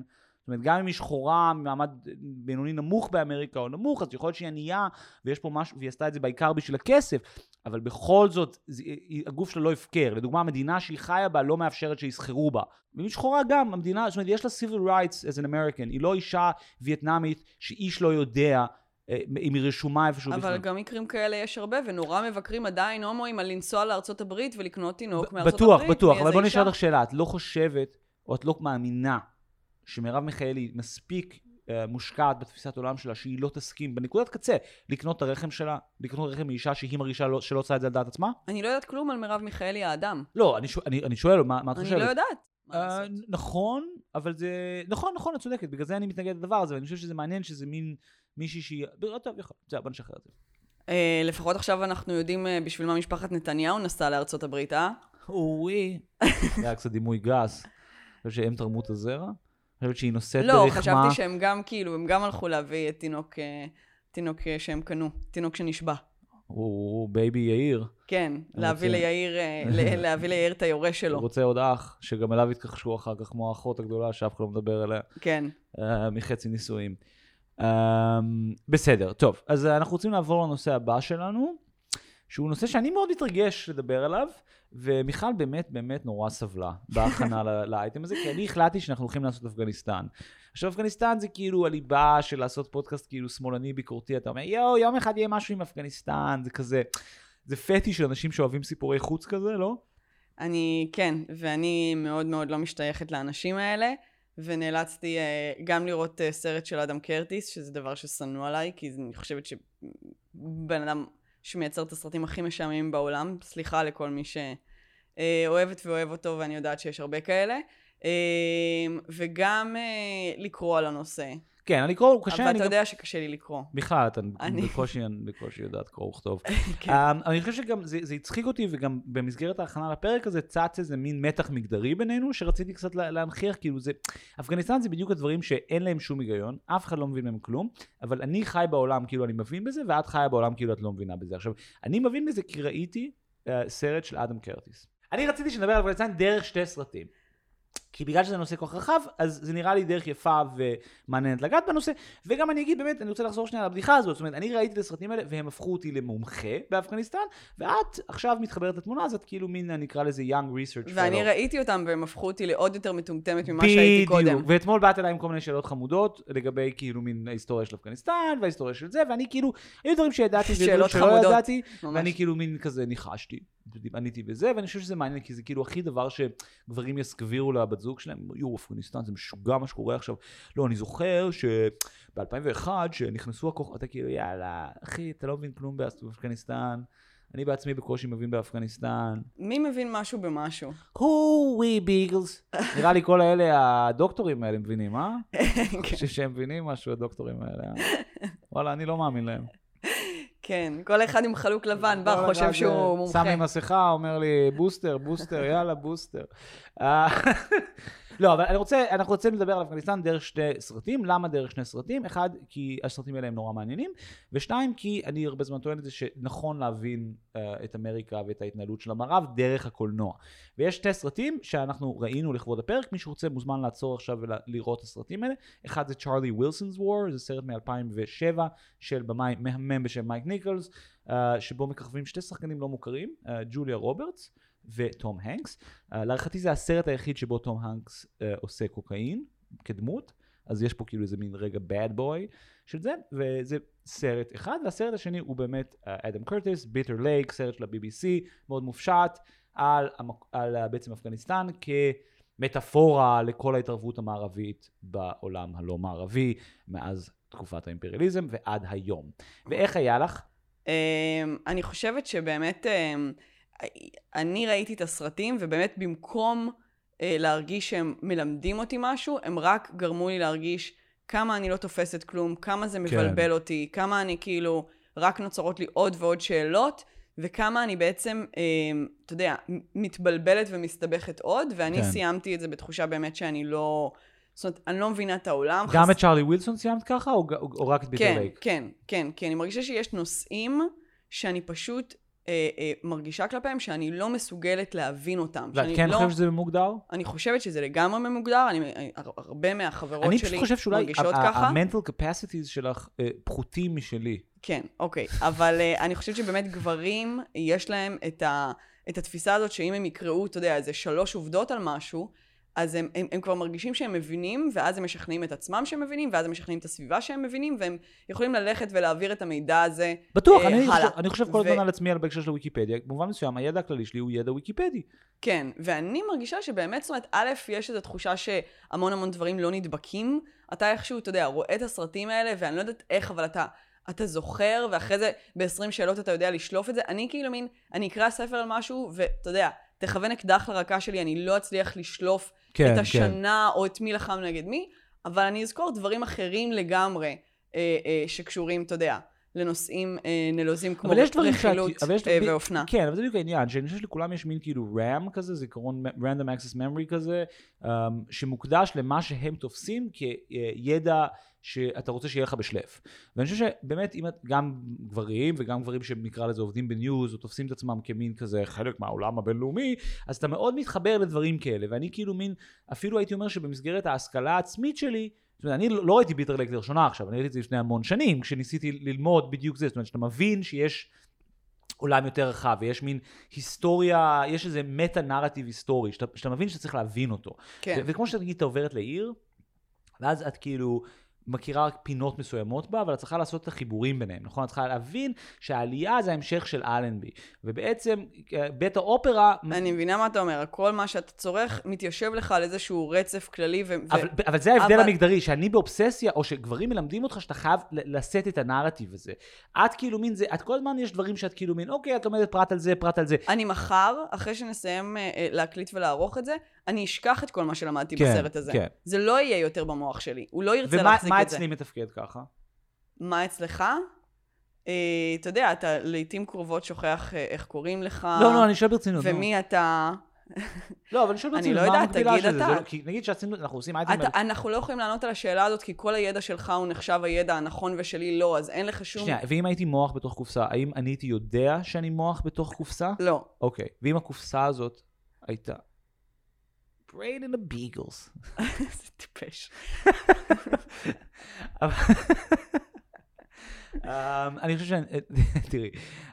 אומרת, גם אם היא שחורה ממעמד בינוני נמוך באמריקה או נמוך, אז יכול להיות שהיא ענייה, ויש פה משהו, והיא עשתה את זה בעיקר בשביל הכסף, אבל בכל זאת, זה, הגוף שלה לא הפקר. לדוגמה, המדינה שהיא חיה בה לא מאפשרת שיסחרו בה. ואם היא שחורה גם, המדינה, זאת אומרת, יש לה civil rights as an American, היא לא אישה וייטנאמית שאיש לא יודע אה, אם היא רשומה איפשהו אבל בכלל. גם מקרים כאלה יש הרבה, ונורא מבקרים עדיין הומואים על לנסוע לארצות הברית ולקנות תינוק מארצות בטוח, הברית. בטוח, אבל מאיזה בוא. נשאל אותך שאלה, את לא חושבת, או את לא מאמינה, שמרב מיכאלי מספיק אה, מושקעת בתפיסת עולם שלה, שהיא לא תסכים בנקודת קצה לקנות את הרחם שלה, לקנות רחם מאישה שהיא מרגישה לא, שלא עושה את זה על דעת עצמה? אני לא יודעת כלום על מרב מיכאלי האדם. לא, אני, שואל- אני, אני שואל, מה, מה את אני חושבת? לא יודעת. לעשות. נכון, אבל זה... נכון, נכון, את צודקת, בגלל זה אני מתנגד לדבר הזה, ואני חושב שזה מעניין שזה מין מישהי שהיא... לא, טוב, יכול, זהו, בוא נשחרר את זה. אה, לפחות עכשיו אנחנו יודעים אה, בשביל מה משפחת נתניהו נסעה לארצות הברית, אה? אוי. זה היה קצת דימוי גס. אני חושב שהם תרמו את הזרע? אני חושבת שהיא נושאת לא, ברחמה. חשבתי שהם גם כאילו, הם גם הלכו להביא את תינוק, אה, תינוק אה, שהם קנו, תינוק שנשבע. הוא baby יאיר. כן, להביא רוצה- ליאיר, אה, להביא ליאיר את היורש הוא שלו. רוצה עוד אח, שגם אליו יתכחשו אחר כך, כמו האחות הגדולה שאף אחד לא מדבר עליה, כן. אה, מחצי נישואים. אה, בסדר, טוב, אז אנחנו רוצים לעבור לנושא הבא שלנו, שהוא נושא שאני מאוד מתרגש לדבר עליו, ומיכל באמת באמת נורא סבלה בהכנה לאייטם הזה, כי אני החלטתי שאנחנו הולכים לעשות אפגניסטן. עכשיו, אפגניסטן זה כאילו הליבה של לעשות פודקאסט כאילו שמאלני ביקורתי, אתה אומר, יואו, יום אחד יהיה משהו עם אפגניסטן, זה כזה, זה פטי של אנשים שאוהבים סיפורי חוץ כזה, לא? אני, כן, ואני מאוד מאוד לא משתייכת לאנשים האלה, ונאלצתי אה, גם לראות אה, סרט של אדם קרטיס, שזה דבר ששנוא עליי, כי אני חושבת שבן אדם שמייצר את הסרטים הכי משעממים בעולם, סליחה לכל מי שאוהבת ואוהב אותו, ואני יודעת שיש הרבה כאלה, אה, וגם אה, לקרוא על הנושא. כן, אני קורא, הוא קשה, אבל אתה גם... יודע שקשה לי לקרוא. בכלל, אתה אני- בקושי, בקושי יודעת קרוא וכתוב. כן. Um, אני חושב שגם זה, זה הצחיק אותי, וגם במסגרת ההכנה לפרק הזה צץ איזה מין מתח מגדרי בינינו, שרציתי קצת לה- להנכיח, כאילו זה... אפגניסטן זה בדיוק הדברים שאין להם שום היגיון, אף אחד לא מבין מהם כלום, אבל אני חי בעולם כאילו אני מבין בזה, ואת חיה בעולם כאילו את לא מבינה בזה. עכשיו, אני מבין בזה כי ראיתי uh, סרט של אדם קרטיס. אני רציתי שנדבר על אפגניסטן דרך שתי סרטים. כי בגלל שזה נושא כל כך רחב, אז זה נראה לי דרך יפה ומעניינת לגעת בנושא, וגם אני אגיד באמת, אני רוצה לחזור שנייה לבדיחה הזאת, זאת אומרת, אני ראיתי את הסרטים האלה והם הפכו אותי למומחה באפגניסטן, ואת עכשיו מתחברת לתמונה הזאת, כאילו מין, אני אקרא לזה young research ואני fellow. ראיתי אותם והם הפכו אותי לעוד יותר מטומטמת ממה שהייתי קודם. בדיוק, ואתמול באת אליי עם כל מיני שאלות חמודות לגבי כאילו מין ההיסטוריה של אפגניסטן וההיסטוריה של זה, ואני כאילו, היו דברים שידעתי שאלות חמודות. ידעתי. ואני כאילו מין כזה ניחשתי, עניתי בזה, ואני חושב שזה מעניין, כי זה כאילו הכי דבר שגברים יסגבירו לבת זוג שלהם, יואו, אפגניסטן זה משוגע מה שקורה עכשיו. לא, אני זוכר שב-2001, שנכנסו הכוחות, אתה כאילו, יאללה, אחי, אתה לא מבין כלום באפגניסטן, אני בעצמי בקושי מבין באפגניסטן. מי מבין משהו במשהו? הו, ווי ביגלס. נראה לי כל האלה, הדוקטורים האלה מבינים, אה? כן. אני חושב שהם מבינים משהו, הדוקטורים האלה. וואלה, אני לא מאמין להם. כן, כל אחד עם חלוק לבן בא, חושב שהוא אה, מומחה. שם לי מסכה, אומר לי, בוסטר, בוסטר, יאללה, בוסטר. אה, לא, אבל אני רוצה, אנחנו רוצים לדבר על אפגניסטן דרך שני סרטים. למה דרך שני סרטים? אחד, כי הסרטים האלה הם נורא מעניינים, ושתיים, כי אני הרבה זמן טוען את זה שנכון להבין uh, את אמריקה ואת ההתנהלות של המערב דרך הקולנוע. ויש שתי סרטים שאנחנו ראינו לכבוד הפרק, מי שרוצה מוזמן לעצור עכשיו ולראות את הסרטים האלה. אחד זה Charlie Wilson's War, זה סרט מ-2007 של במאי מהמם בשם מייק ניקולס, uh, שבו מככבים שתי שחקנים לא מוכרים, uh, ג'וליה רוברטס וטום הנקס. Uh, להערכתי זה הסרט היחיד שבו תום הנקס uh, עושה קוקאין כדמות, אז יש פה כאילו איזה מין רגע bad boy של זה, וזה סרט אחד, והסרט השני הוא באמת אדם קרטיס, Bitter Lake, סרט של ה-BBC, מאוד מופשט, על, על uh, בעצם אפגניסטן כמטאפורה לכל ההתערבות המערבית בעולם הלא מערבי, מאז תקופת האימפריאליזם ועד היום. ואיך היה לך? אמ, אני חושבת שבאמת, אמ, אני ראיתי את הסרטים, ובאמת במקום אה, להרגיש שהם מלמדים אותי משהו, הם רק גרמו לי להרגיש כמה אני לא תופסת כלום, כמה זה מבלבל אותי, כמה אני כאילו, רק נוצרות לי עוד ועוד שאלות, וכמה אני בעצם, אמ, אתה יודע, מתבלבלת ומסתבכת עוד, ואני כן. סיימתי את זה בתחושה באמת שאני לא... זאת אומרת, אני לא מבינה את העולם. גם חס- את צ'ארלי ווילסון סיימת ככה, או, או, או רק את ביטר כן, לייק? כן, כן, כי אני מרגישה שיש נושאים שאני פשוט אה, אה, מרגישה כלפיהם שאני לא מסוגלת להבין אותם. ואת כן לא, חושבת שזה מוגדר? אני חושבת שזה לגמרי ממוגדר, אני, אני, הרבה מהחברות אני שלי פשוט חושב שאולי מרגישות ככה. ה-mental capacities שלך אה, פחותים משלי. כן, אוקיי. אבל uh, אני חושבת שבאמת גברים, יש להם את, ה, את התפיסה הזאת שאם הם יקראו, אתה יודע, איזה שלוש עובדות על משהו, אז הם, הם, הם כבר מרגישים שהם מבינים, ואז הם משכנעים את עצמם שהם מבינים, ואז הם משכנעים את הסביבה שהם מבינים, והם יכולים ללכת ולהעביר את המידע הזה בטוח, אה, אני, הלאה. אני חושב כל ו- הזמן על עצמי על בהקשר של ויקיפדיה, במובן מסוים הידע הכללי שלי הוא ידע ויקיפדי. כן, ואני מרגישה שבאמת, זאת אומרת, א', יש איזו תחושה שהמון המון דברים לא נדבקים. אתה איכשהו, אתה יודע, רואה את הסרטים האלה, ואני לא יודעת איך, אבל אתה, אתה זוכר, ואחרי זה ב-20 שאלות אתה יודע לשלוף את זה. אני כאילו מין, אני אקרא ספר על משהו, ואתה יודע, תכוון אקדח לרקה שלי, אני לא אצליח לשלוף כן, את כן. השנה, או את מי לחם נגד מי, אבל אני אזכור דברים אחרים לגמרי, אה, אה, שקשורים, אתה יודע, לנושאים אה, נלוזים כמו אבל יש דברים שאת- רכילות אבל יש- אה, ואופנה. כן, אבל זה בדיוק העניין, שאני חושב שלכולם יש מין כאילו RAM כזה, זיכרון random access memory כזה, um, שמוקדש למה שהם תופסים כידע שאתה רוצה שיהיה לך בשלף. ואני חושב שבאמת, אם את, גם גברים וגם גברים שנקרא לזה עובדים בניוז, או תופסים את עצמם כמין כזה חלק מהעולם הבינלאומי, אז אתה מאוד מתחבר לדברים כאלה, ואני כאילו מין, אפילו הייתי אומר שבמסגרת ההשכלה העצמית שלי, זאת אומרת, אני לא לא ראיתי ביטר לייק לראשונה עכשיו, אני ראיתי את זה לפני המון שנים, כשניסיתי ללמוד בדיוק זה, זאת אומרת, שאתה מבין שיש עולם יותר רחב, ויש מין היסטוריה, יש איזה מטה נרטיב היסטורי, שאתה, שאתה מבין שאתה צריך להבין אותו. כן. ו- וכמו שנגיד, אתה עוברת לעיר, ואז את כאילו מכירה רק פינות מסוימות בה, אבל את צריכה לעשות את החיבורים ביניהם, נכון? את צריכה להבין שהעלייה זה ההמשך של אלנבי. ובעצם, אה, בית האופרה... אני מבינה מה אתה אומר, כל מה שאתה צורך מתיישב לך על איזשהו רצף כללי, ו... ו- אבל, אבל זה ההבדל אבל- המגדרי, שאני באובססיה, או שגברים מלמדים אותך שאתה חייב לשאת את הנרטיב הזה. את כאילו מין זה, את כל הזמן יש דברים שאת כאילו מין, אוקיי, את לומדת פרט על זה, פרט על זה. אני מחר, אחרי שנסיים אה, אה, להקליט ולערוך את זה, אני אשכח את כל מה שלמדתי כן, בסרט הזה. כן. זה לא יהיה יותר במוח שלי, הוא לא ירצה ומה להחזיק את זה. אצלי מתפקד ככה? מה אצלך? אה, אתה יודע, אתה לעיתים קרובות שוכח אה, איך קוראים לך, לא, לא, אני שואל ברצינות. נו. ומי אתה. לא, אבל אני שואל אני ברצינות, לא מה יודעת, המקבילה של זה? לא- כי נגיד שעשינו, אנחנו עושים אייטם... אנחנו לא יכולים לענות על השאלה הזאת, כי כל הידע שלך הוא נחשב הידע הנכון ושלי לא, אז אין לך שום... שנייה, ואם הייתי מוח בתוך קופסה, האם אני הייתי יודע שאני מוח בתוך קופסה? לא. אוקיי. ואם הקופסה הזאת הייתה... brain in the beagles. איזה טיפש. אמ, אני חושב שאני, תראי,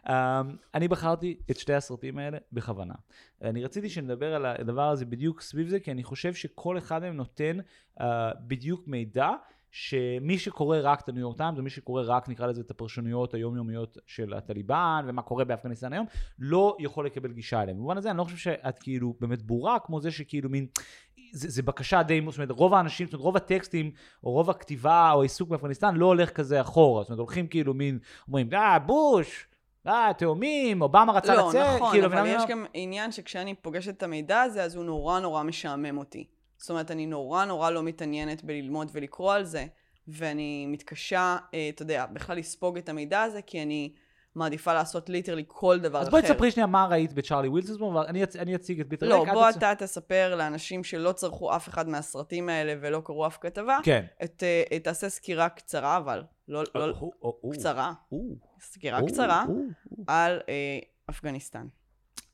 אמ, אני בחרתי את שתי הסרטים האלה בכוונה. אני רציתי שנדבר על הדבר הזה בדיוק סביב זה, כי אני חושב שכל אחד מהם נותן אה, בדיוק מידע. שמי שקורא רק את הניו יורק טיימס, ומי שקורא רק נקרא לזה את הפרשנויות היומיומיות של הטליבן ומה קורה באפגניסטן היום, לא יכול לקבל גישה אליהם. במובן הזה אני לא חושב שאת כאילו באמת בורה כמו זה שכאילו מין, זה, זה בקשה די, זאת אומרת רוב האנשים, זאת אומרת רוב הטקסטים או רוב הכתיבה או העיסוק באפגניסטן לא הולך כזה אחורה, זאת אומרת הולכים כאילו מין, אומרים אה בוש, אה תאומים, אובמה רצה לא, לצאת, נכון, כאילו, אבל יש? גם עניין שכשאני פוגשת את המידע הזה, אז הוא נורא נורא משעמם אותי. זאת אומרת, אני נורא נורא לא מתעניינת בללמוד ולקרוא על זה, ואני מתקשה, אה, אתה יודע, בכלל לספוג את המידע הזה, כי אני מעדיפה לעשות literally כל דבר אחר. בואי תספרי שנייה מה ראית בצ'ארלי ווילסון, ואני אצ- אציג את Bitter Lake, את בוא תצ- אתה תספר לאנשים שלא צרכו אף אחד מהסרטים האלה ולא קראו אף כתבה, כן. את, אה, תעשה סקירה קצרה, אבל לא, לא או, קצרה, סקירה קצרה. על אה, אפגניסטן.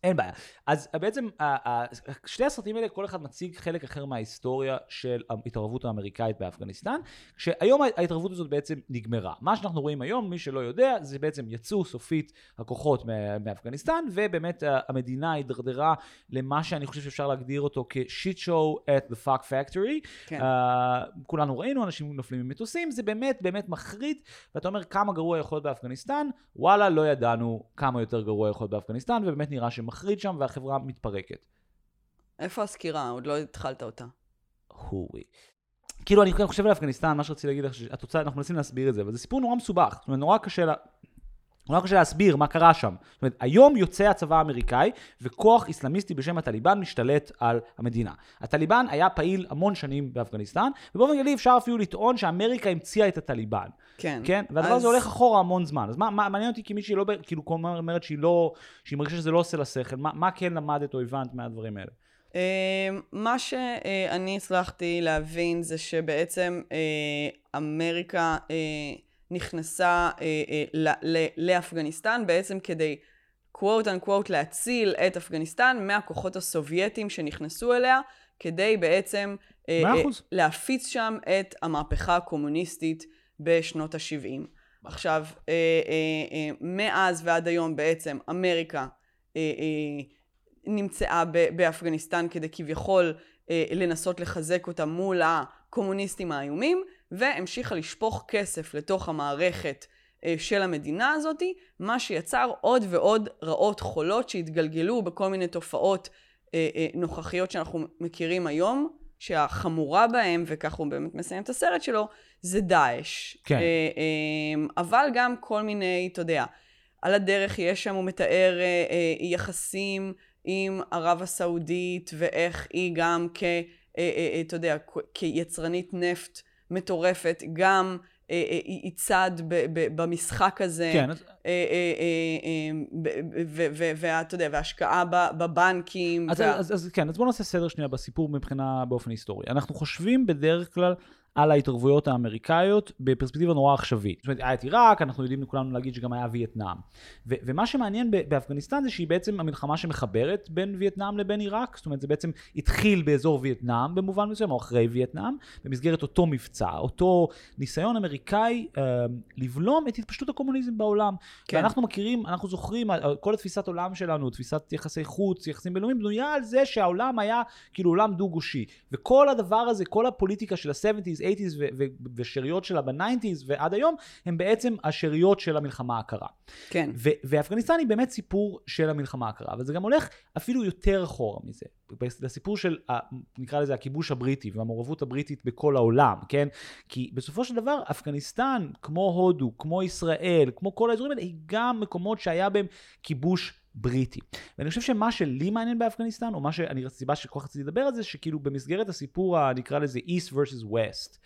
אין בעיה. אז בעצם ה- ה- שתי הסרטים האלה, כל אחד מציג חלק אחר מההיסטוריה של ההתערבות האמריקאית באפגניסטן, כשהיום ההתערבות הזאת בעצם נגמרה. מה שאנחנו רואים היום, מי שלא יודע, זה בעצם יצאו סופית הכוחות מאפגניסטן, ובאמת המדינה הידרדרה למה שאני חושב שאפשר להגדיר אותו כ-shit show at the fuck factory. כן. Uh, כולנו ראינו, אנשים נופלים ממטוסים, זה באמת באמת מחריד, ואתה אומר כמה גרוע יכול להיות באפגניסטן, וואלה, לא ידענו כמה יותר גרוע יכול להיות באפגניסטן, ובאמת נראה שמחריד שם והחברה מתפרקת. איפה הסקירה? עוד לא התחלת אותה. הווי. כאילו, אני חושב על אפגניסטן, מה שרציתי להגיד לך, שהתוצאה, אנחנו מנסים להסביר את זה, אבל זה סיפור נורא מסובך. זאת אומרת, נורא קשה לה... נורא קשה להסביר מה קרה שם. זאת אומרת, היום יוצא הצבא האמריקאי, וכוח איסלאמיסטי בשם הטליבן משתלט על המדינה. הטליבן היה פעיל המון שנים באפגניסטן, ובאופן כללי אפשר אפילו לטעון שאמריקה המציאה את הטליבן. כן. כן? והדבר אז- הזה הולך אחורה המון זמן. אז מה, מה מעניין אותי כי מישהי לא, כאילו, אומרת שהיא לא, שהיא מרגישה שזה לא עושה לה שכל, מה, מה כן למדת או הבנת מהדברים האלה? אה, מה שאני הצלחתי להבין זה שבעצם אה, אמריקה אה, נכנסה אה, אה, ל- ל- לאפגניסטן בעצם כדי quote unquote להציל את אפגניסטן מהכוחות הסובייטים שנכנסו אליה כדי בעצם אה, אה. להפיץ שם את המהפכה הקומוניסטית בשנות ה-70. עכשיו, אה, אה, אה, מאז ועד היום בעצם אמריקה אה, אה, נמצאה ב- באפגניסטן כדי כביכול אה, לנסות לחזק אותה מול הקומוניסטים האיומים, והמשיכה לשפוך כסף לתוך המערכת אה, של המדינה הזאתי, מה שיצר עוד ועוד רעות חולות שהתגלגלו בכל מיני תופעות אה, אה, נוכחיות שאנחנו מכירים היום, שהחמורה בהם, וכך הוא באמת מסיים את הסרט שלו, זה דאעש. כן. אבל גם כל מיני, אתה יודע, על הדרך יש שם, הוא מתאר יחסים עם ערב הסעודית, ואיך היא גם כ... אתה יודע, כיצרנית נפט מטורפת, גם אה, אה, היא צד במשחק הזה. כן, אה, ואתה יודע, והשקעה בבנקים. אז כן, אז בואו נעשה סדר שנייה בסיפור מבחינה באופן היסטורי. אנחנו חושבים בדרך כלל על ההתערבויות האמריקאיות בפרספקטיבה נורא עכשווית. זאת אומרת, היה את עיראק, אנחנו יודעים כולנו להגיד שגם היה וייטנאם. ו- ומה שמעניין באפגניסטן זה שהיא בעצם המלחמה שמחברת בין וייטנאם לבין עיראק. זאת אומרת, זה בעצם התחיל באזור וייטנאם במובן מסוים, או אחרי וייטנאם, במסגרת אותו מבצע, אותו ניסיון אמריקאי אה, לבלום את התפשטות הקומוניזם בעולם. כן. ואנחנו מכירים, אנחנו זוכרים, אה, כל התפיסת עולם שלנו, תפיסת יחסי חוץ, יחסים בינלאומיים, בנויה על זה שהעולם היה כאילו עולם דו-גושי. וכל הדבר הזה, כל הפוליטיקה של ה-70's, 80's ו- ו- ושאריות שלה ב-90's ועד היום, הם בעצם השאריות של המלחמה הקרה. כן. ו- ואפגניסטן היא באמת סיפור של המלחמה הקרה, אבל זה גם הולך אפילו יותר אחורה מזה. לסיפור של, ה- נקרא לזה, הכיבוש הבריטי והמעורבות הבריטית בכל העולם, כן? כי בסופו של דבר, אפגניסטן, כמו הודו, כמו ישראל, כמו כל האזורים האלה, היא גם מקומות שהיה בהם כיבוש בריטי. ואני חושב שמה שלי מעניין באפגניסטן, או מה שאני, הסיבה שכל כך רציתי לדבר על זה, שכאילו במסגרת הסיפור, נקרא לזה East versus West,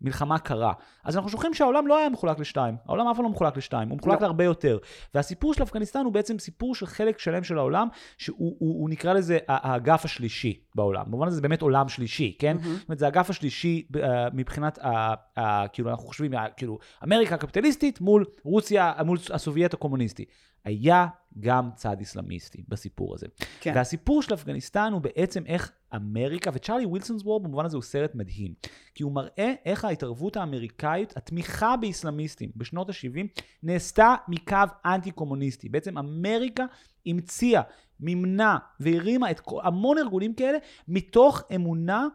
מלחמה קרה. אז אנחנו שוכחים שהעולם לא היה מחולק לשתיים. העולם אף פעם לא מחולק לשתיים, הוא מחולק לא. להרבה יותר. והסיפור של אפגניסטן הוא בעצם סיפור של חלק שלם של העולם, שהוא הוא, הוא נקרא לזה האגף השלישי בעולם. במובן הזה זה באמת עולם שלישי, כן? מהמם. זאת אומרת, זה האגף השלישי uh, מבחינת, ה, ה, כאילו, אנחנו חושבים, ה- כאילו, אמריקה הקפיטליסטית מול רוסיה, מול הסובייט הקומוניסטי. היה גם צד אסלאמיסטי בסיפור הזה. כן. והסיפור של אפגניסטן הוא בעצם איך אמריקה, ו Charlie Wilson's War במובן הזה הוא סרט מדהים, כי הוא מראה איך ההתערבות האמריקאית, התמיכה באסלאמיסטים בשנות ה-70, נעשתה מקו אנטי-קומוניסטי. בעצם אמריקה המציאה, מימנה והרימה את כל- המון ארגונים כאלה מתוך אמונה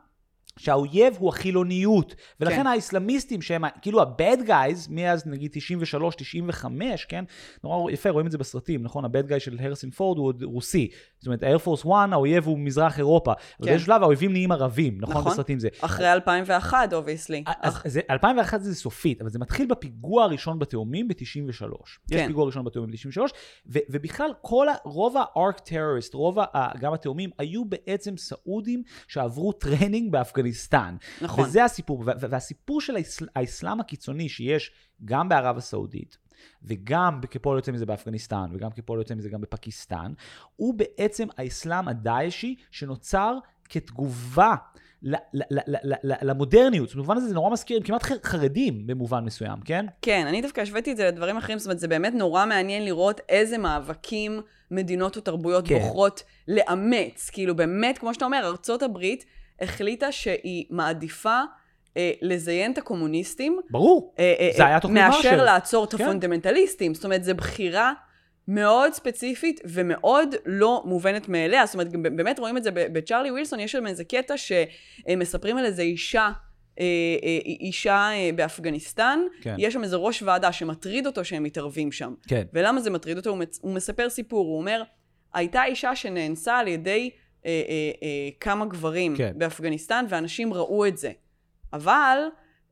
שהאויב הוא החילוניות, ולכן כן. האסלאמיסטים שהם כאילו ה-bad guys, מאז נגיד 93, 95, כן? נורא יפה, רואים את זה בסרטים, נכון? ה-bad guy של הריסון פורד הוא עוד רוסי. זאת אומרת, ה-Air Force 1, האויב הוא מזרח אירופה. כן. באיזשהו שלב האויבים נהיים ערבים, נכון? נכון. בסרטים זה. אחרי 2001, obviously. אז זה, 2001 זה סופית, אבל זה מתחיל בפיגוע הראשון בתאומים ב-93. יש כן. פיגוע ראשון בתאומים ב-93, ו- ובכלל כל ה, רוב ה-arch terrorists, רוב ה- גם התאומים, היו בעצם סעודים שעברו training באפגניסטן. נכון. וזה הסיפור, והסיפור של האסל- האסלאם הקיצוני שיש גם בערב הסעודית, וגם כפועל יוצא מזה באפגניסטן, וגם כפועל יוצא מזה גם בפקיסטן, הוא בעצם האסלאם הדאעשי שנוצר כתגובה למודרניות. במובן הזה זה נורא מזכיר, הם כמעט חרדים במובן מסוים, כן? כן, אני דווקא השוויתי את זה לדברים אחרים, זאת אומרת, זה באמת נורא מעניין לראות איזה מאבקים מדינות או תרבויות כן. בוחרות לאמץ. כאילו, באמת, כמו שאתה אומר, ארצות הברית החליטה שהיא מעדיפה אה, לזיין את הקומוניסטים, ברור. אה, אה, זה היה תוכנית מאשר מרשל. לעצור את כן. הפונדמנטליסטים. זאת אומרת, זו בחירה מאוד ספציפית ומאוד לא מובנת מאליה. זאת אומרת, גם באמת רואים את זה בצ'ארלי ווילסון, יש שם איזה קטע שמספרים על איזה אישה. אה, אה, אישה אה, באפגניסטן, כן. יש שם איזה ראש ועדה שמטריד אותו שהם מתערבים שם. כן. ולמה זה מטריד אותו? הוא, מצ... הוא מספר סיפור, הוא אומר, הייתה אישה שנאנסה על ידי אה, אה, אה, כמה גברים כן. באפגניסטן, ואנשים ראו את זה. אבל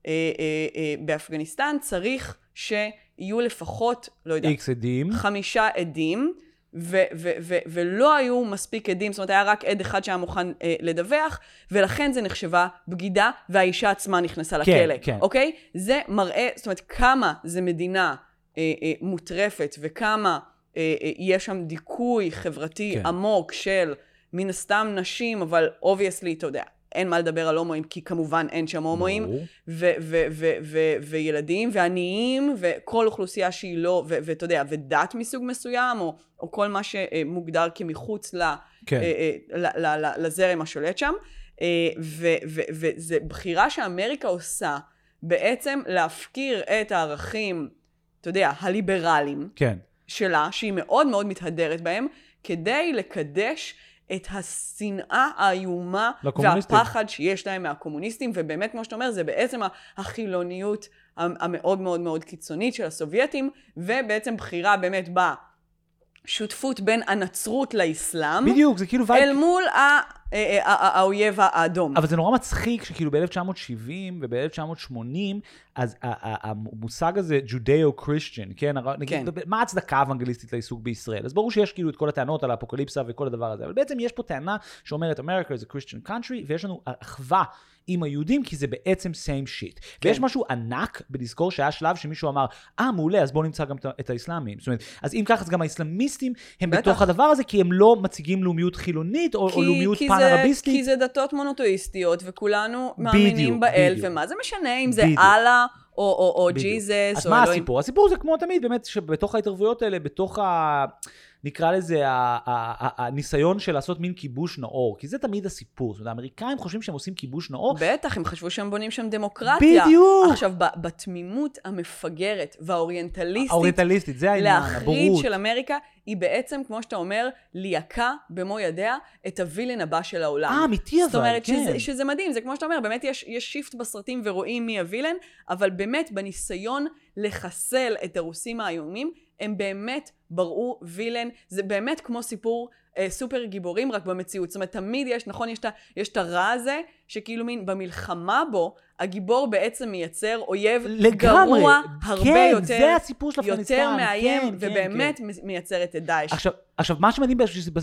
אה, אה, אה, באפגניסטן צריך שיהיו לפחות, לא יודע, איקס עדים. חמישה עדים, ו- ו- ו- ולא היו מספיק עדים, זאת אומרת, היה רק עד אחד שהיה מוכן אה, לדווח, ולכן זה נחשבה בגידה, והאישה עצמה נכנסה כן, לכלא, כן. אוקיי? זה מראה, זאת אומרת, כמה זה מדינה אה, אה, מוטרפת, וכמה אה, אה, יש שם דיכוי חברתי כן. עמוק של מן הסתם נשים, אבל obviously, אתה יודע, אין מה לדבר על הומואים, כי כמובן אין שם הומואים. ברור. ו- ו- ו- ו- וילדים ועניים וכל אוכלוסייה שהיא לא, ואתה יודע, ודת מסוג מסוים, או, או כל מה שמוגדר כמחוץ ל- כן. אה, אה, ל- ל- ל- לזרם השולט שם. אה, ו- ו- וזו בחירה שאמריקה עושה בעצם להפקיר את הערכים, אתה יודע, הליברליים כן. שלה, שהיא מאוד מאוד מתהדרת בהם, כדי לקדש את השנאה האיומה. והפחד שיש להם מהקומוניסטים, ובאמת, כמו שאתה אומר, זה בעצם החילוניות המאוד מאוד מאוד קיצונית של הסובייטים, ובעצם בחירה באמת בשותפות בין הנצרות לאסלאם, בדיוק, זה כאילו. אל מול ה... אה, אה, ה- האויב האדום. אבל זה נורא מצחיק שכאילו ב-1970 וב-1980, אז המושג הזה, Judeo-Christian, כן? נגיד, כן. מה ההצדקה האוונגליסטית לעיסוק בישראל? אז ברור שיש כאילו את כל הטענות על האפוקליפסה וכל הדבר הזה, אבל בעצם יש פה טענה שאומרת, America is a Christian country, ויש לנו אחווה. עם היהודים, כי זה בעצם same shit. כן. ויש משהו ענק בלזכור שהיה שלב שמישהו אמר, אה, מעולה, אז בואו נמצא גם את- האסלאמים. זאת אומרת, אז אם ככה, אז גם האסלאמיסטים הם בטח. בתוך הדבר הזה, כי הם לא מציגים לאומיות חילונית, או, או לאומיות כי פן-ערביסטית. זה, כי זה דתות מונותואיסטיות, וכולנו מאמינים באל, בדיוק. ומה זה משנה אם זה בדיוק. אללה, או, או, או בדיוק. ג'יזוס, אז או מה אלוהים. הסיפור? הסיפור זה כמו תמיד, באמת, שבתוך ההתערבויות האלה, בתוך ה... נקרא לזה הניסיון של לעשות מין כיבוש נאור, כי זה תמיד הסיפור. זאת אומרת, האמריקאים חושבים שהם עושים כיבוש נאור, בטח, הם חשבו שהם בונים שם דמוקרטיה. בדיוק. עכשיו, בתמימות המפגרת והאוריינטליסטית, האוריינטליסטית, זה העניין, להחריד הבורות. של אמריקה, היא בעצם, כמו שאתה אומר, ליהקה במו ידיה את ה villain הבא של העולם. אה, אמיתי אבל, זאת אומרת, כן. שזה, שזה מדהים, זה כמו שאתה אומר, באמת יש, יש shift בסרטים ורואים מי ה villain, אבל באמת בניסיון לחסל את הרוסים האיומים, הם באמת בראו villain, זה באמת כמו סיפור אה, סופר גיבורים רק במציאות. זאת אומרת, תמיד יש, נכון, יש את, הרע הזה, שכאילו מין במלחמה בו, הגיבור בעצם מייצר אויב לגמרי. גרוע הרבה כן, יותר, זה הסיפור של אפגניסטן. יותר מאיים, כן, כן, ובאמת כן. מייצרת את דאעש. עכשיו, עכשיו, מה שמדהים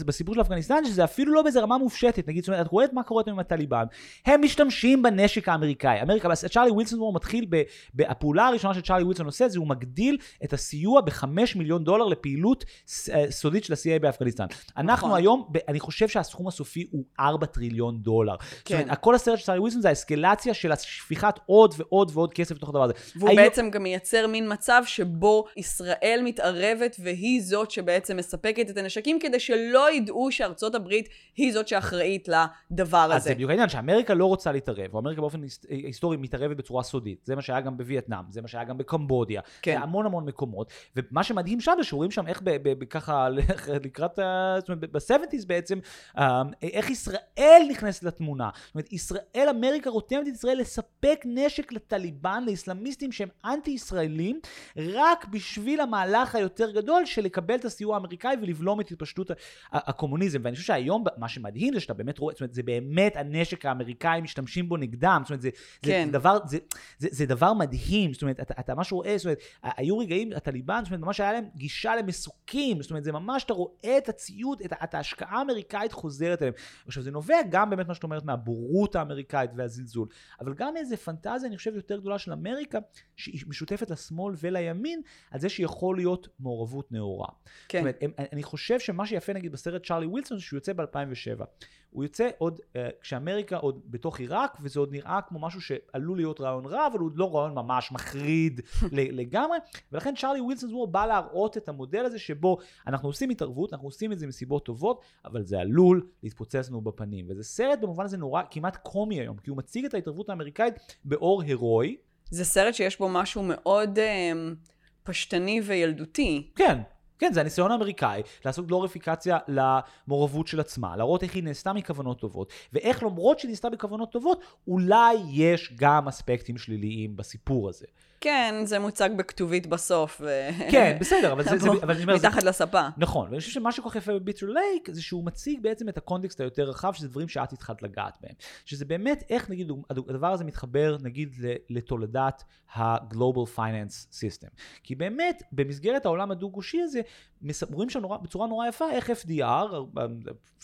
בסיפור של אפגניסטן, שזה אפילו לא באיזה רמה מופשטת. נגיד, זאת אומרת, את רואה מה קורה עם הטליבן. הם משתמשים בנשק האמריקאי. אמריקה, צ'ארלי ווילסון הוא מתחיל, ב, הפעולה הראשונה שצ'ארלי ווילסון עושה, זה הוא מגדיל את הסיוע בחמש מיליון דולר לפעילות אה, סודית של ה-CIA באפגניסטן. אנחנו נכון. היום, אני חושב שהסכום הסופי הוא 4 טריליון דולר. זאת כן. אומרת, כל הסרט של צ'ארלי ווילסון זה האסקלציה של שפיכת עוד ועוד ועוד כסף לתוך הדבר הזה. והוא היום- בעצם גם מייצר מין מצב שבו ישראל מתערבת והיא זאת שבעצם מספקת את הנשקים כדי שלא ידעו שארצות הברית היא זאת שאחראית לדבר אז הזה. זה בדיוק העניין, שאמריקה לא רוצה להתערב, או אמריקה באופן היס- היסטורי מתערבת בצורה סודית. זה מה שהיה גם בווייטנאם, זה מה שהיה גם בקמבודיה, כן. בהמון המון מקומות. ומה שמדהים שם זה שרואים שם איך ככה, לקראת, זאת אומרת, ב-70's בעצם, אה, איך ישראל נכנסת לתמונה. זאת אומרת, ישראל, אמריקה רותמת את ישראל לספק נשק לטליבן, לאסלאמיסטים שהם אנטי-ישראלים, רק בשביל המהלך היותר גדול של לקבל את הסיוע האמריקאי ולבלום את התפשטות הקומוניזם. ואני חושב שהיום, מה שמדהים זה שאתה באמת רואה, זאת אומרת, זה באמת הנשק האמריקאי משתמשים בו נגדם. זאת אומרת, זה, כן. זה, דבר, זה, זה, זה דבר מדהים. זאת אומרת, אתה, אתה ממש רואה, זאת אומרת, היו רגעים, הטליבן, זאת אומרת, ממש היה להם גישה למסוקים. זאת אומרת, זה ממש, אתה רואה את הציוד, את, את ההשקעה האמריקאית חוזרת אליהם. עכשיו, זה נובע גם באמת, מה שאת אומרת, מהבורות האמריקאית והזלזול, אבל גם מאיזה פנטזיה, אני חושב, יותר גדולה של אמריקה, שהיא משותפת לשמאל ולימין, על זה שיכול להיות מעורבות נאורה. כן. זאת אומרת, אני חושב שמה שיפה נגיד בסרט צ'ארלי ווילסון, שהוא יוצא ב-2007. הוא יוצא עוד, uh, כשאמריקה עוד בתוך עיראק, וזה עוד נראה כמו משהו שעלול להיות רעיון רע, אבל הוא לא רעיון ממש מחריד לגמרי, ולכן צ'ארלי ווילסון הוא בא להראות את המודל הזה שבו אנחנו עושים התערבות, אנחנו עושים את זה מסיבות טובות, אבל זה עלול להתפוצץ לנו בפנים. וזה סרט במובן הזה נורא כמעט קומי היום, כי הוא מציג את ההתערבות האמריקאית באור הירואי. זה סרט שיש בו משהו מאוד אמ, פשטני וילדותי. כן, כן, זה הניסיון האמריקאי לעשות גלוריפיקציה למעורבות של עצמה, להראות איך היא נעשתה מכוונות טובות, ואיך למרות שהיא נעשתה בכוונות טובות, אולי יש גם אספקטים שליליים בסיפור הזה. כן, זה מוצג בכתובית בסוף. ו... כן, בסדר, אבל זה, זה, אבל אני אומר, זה, מתחת לספה. נכון, ואני חושב שמה שכל כך יפה ב Bitter Lake זה שהוא מציג בעצם את ה context היותר רחב, שזה דברים שאת התחלת לגעת בהם. שזה באמת איך נגיד הדבר הזה מתחבר נגיד לתולדות ה-Global Finance System. כי באמת במסגרת העולם הדו-גושי הזה, רואים שם בצורה נורא יפה איך FDR,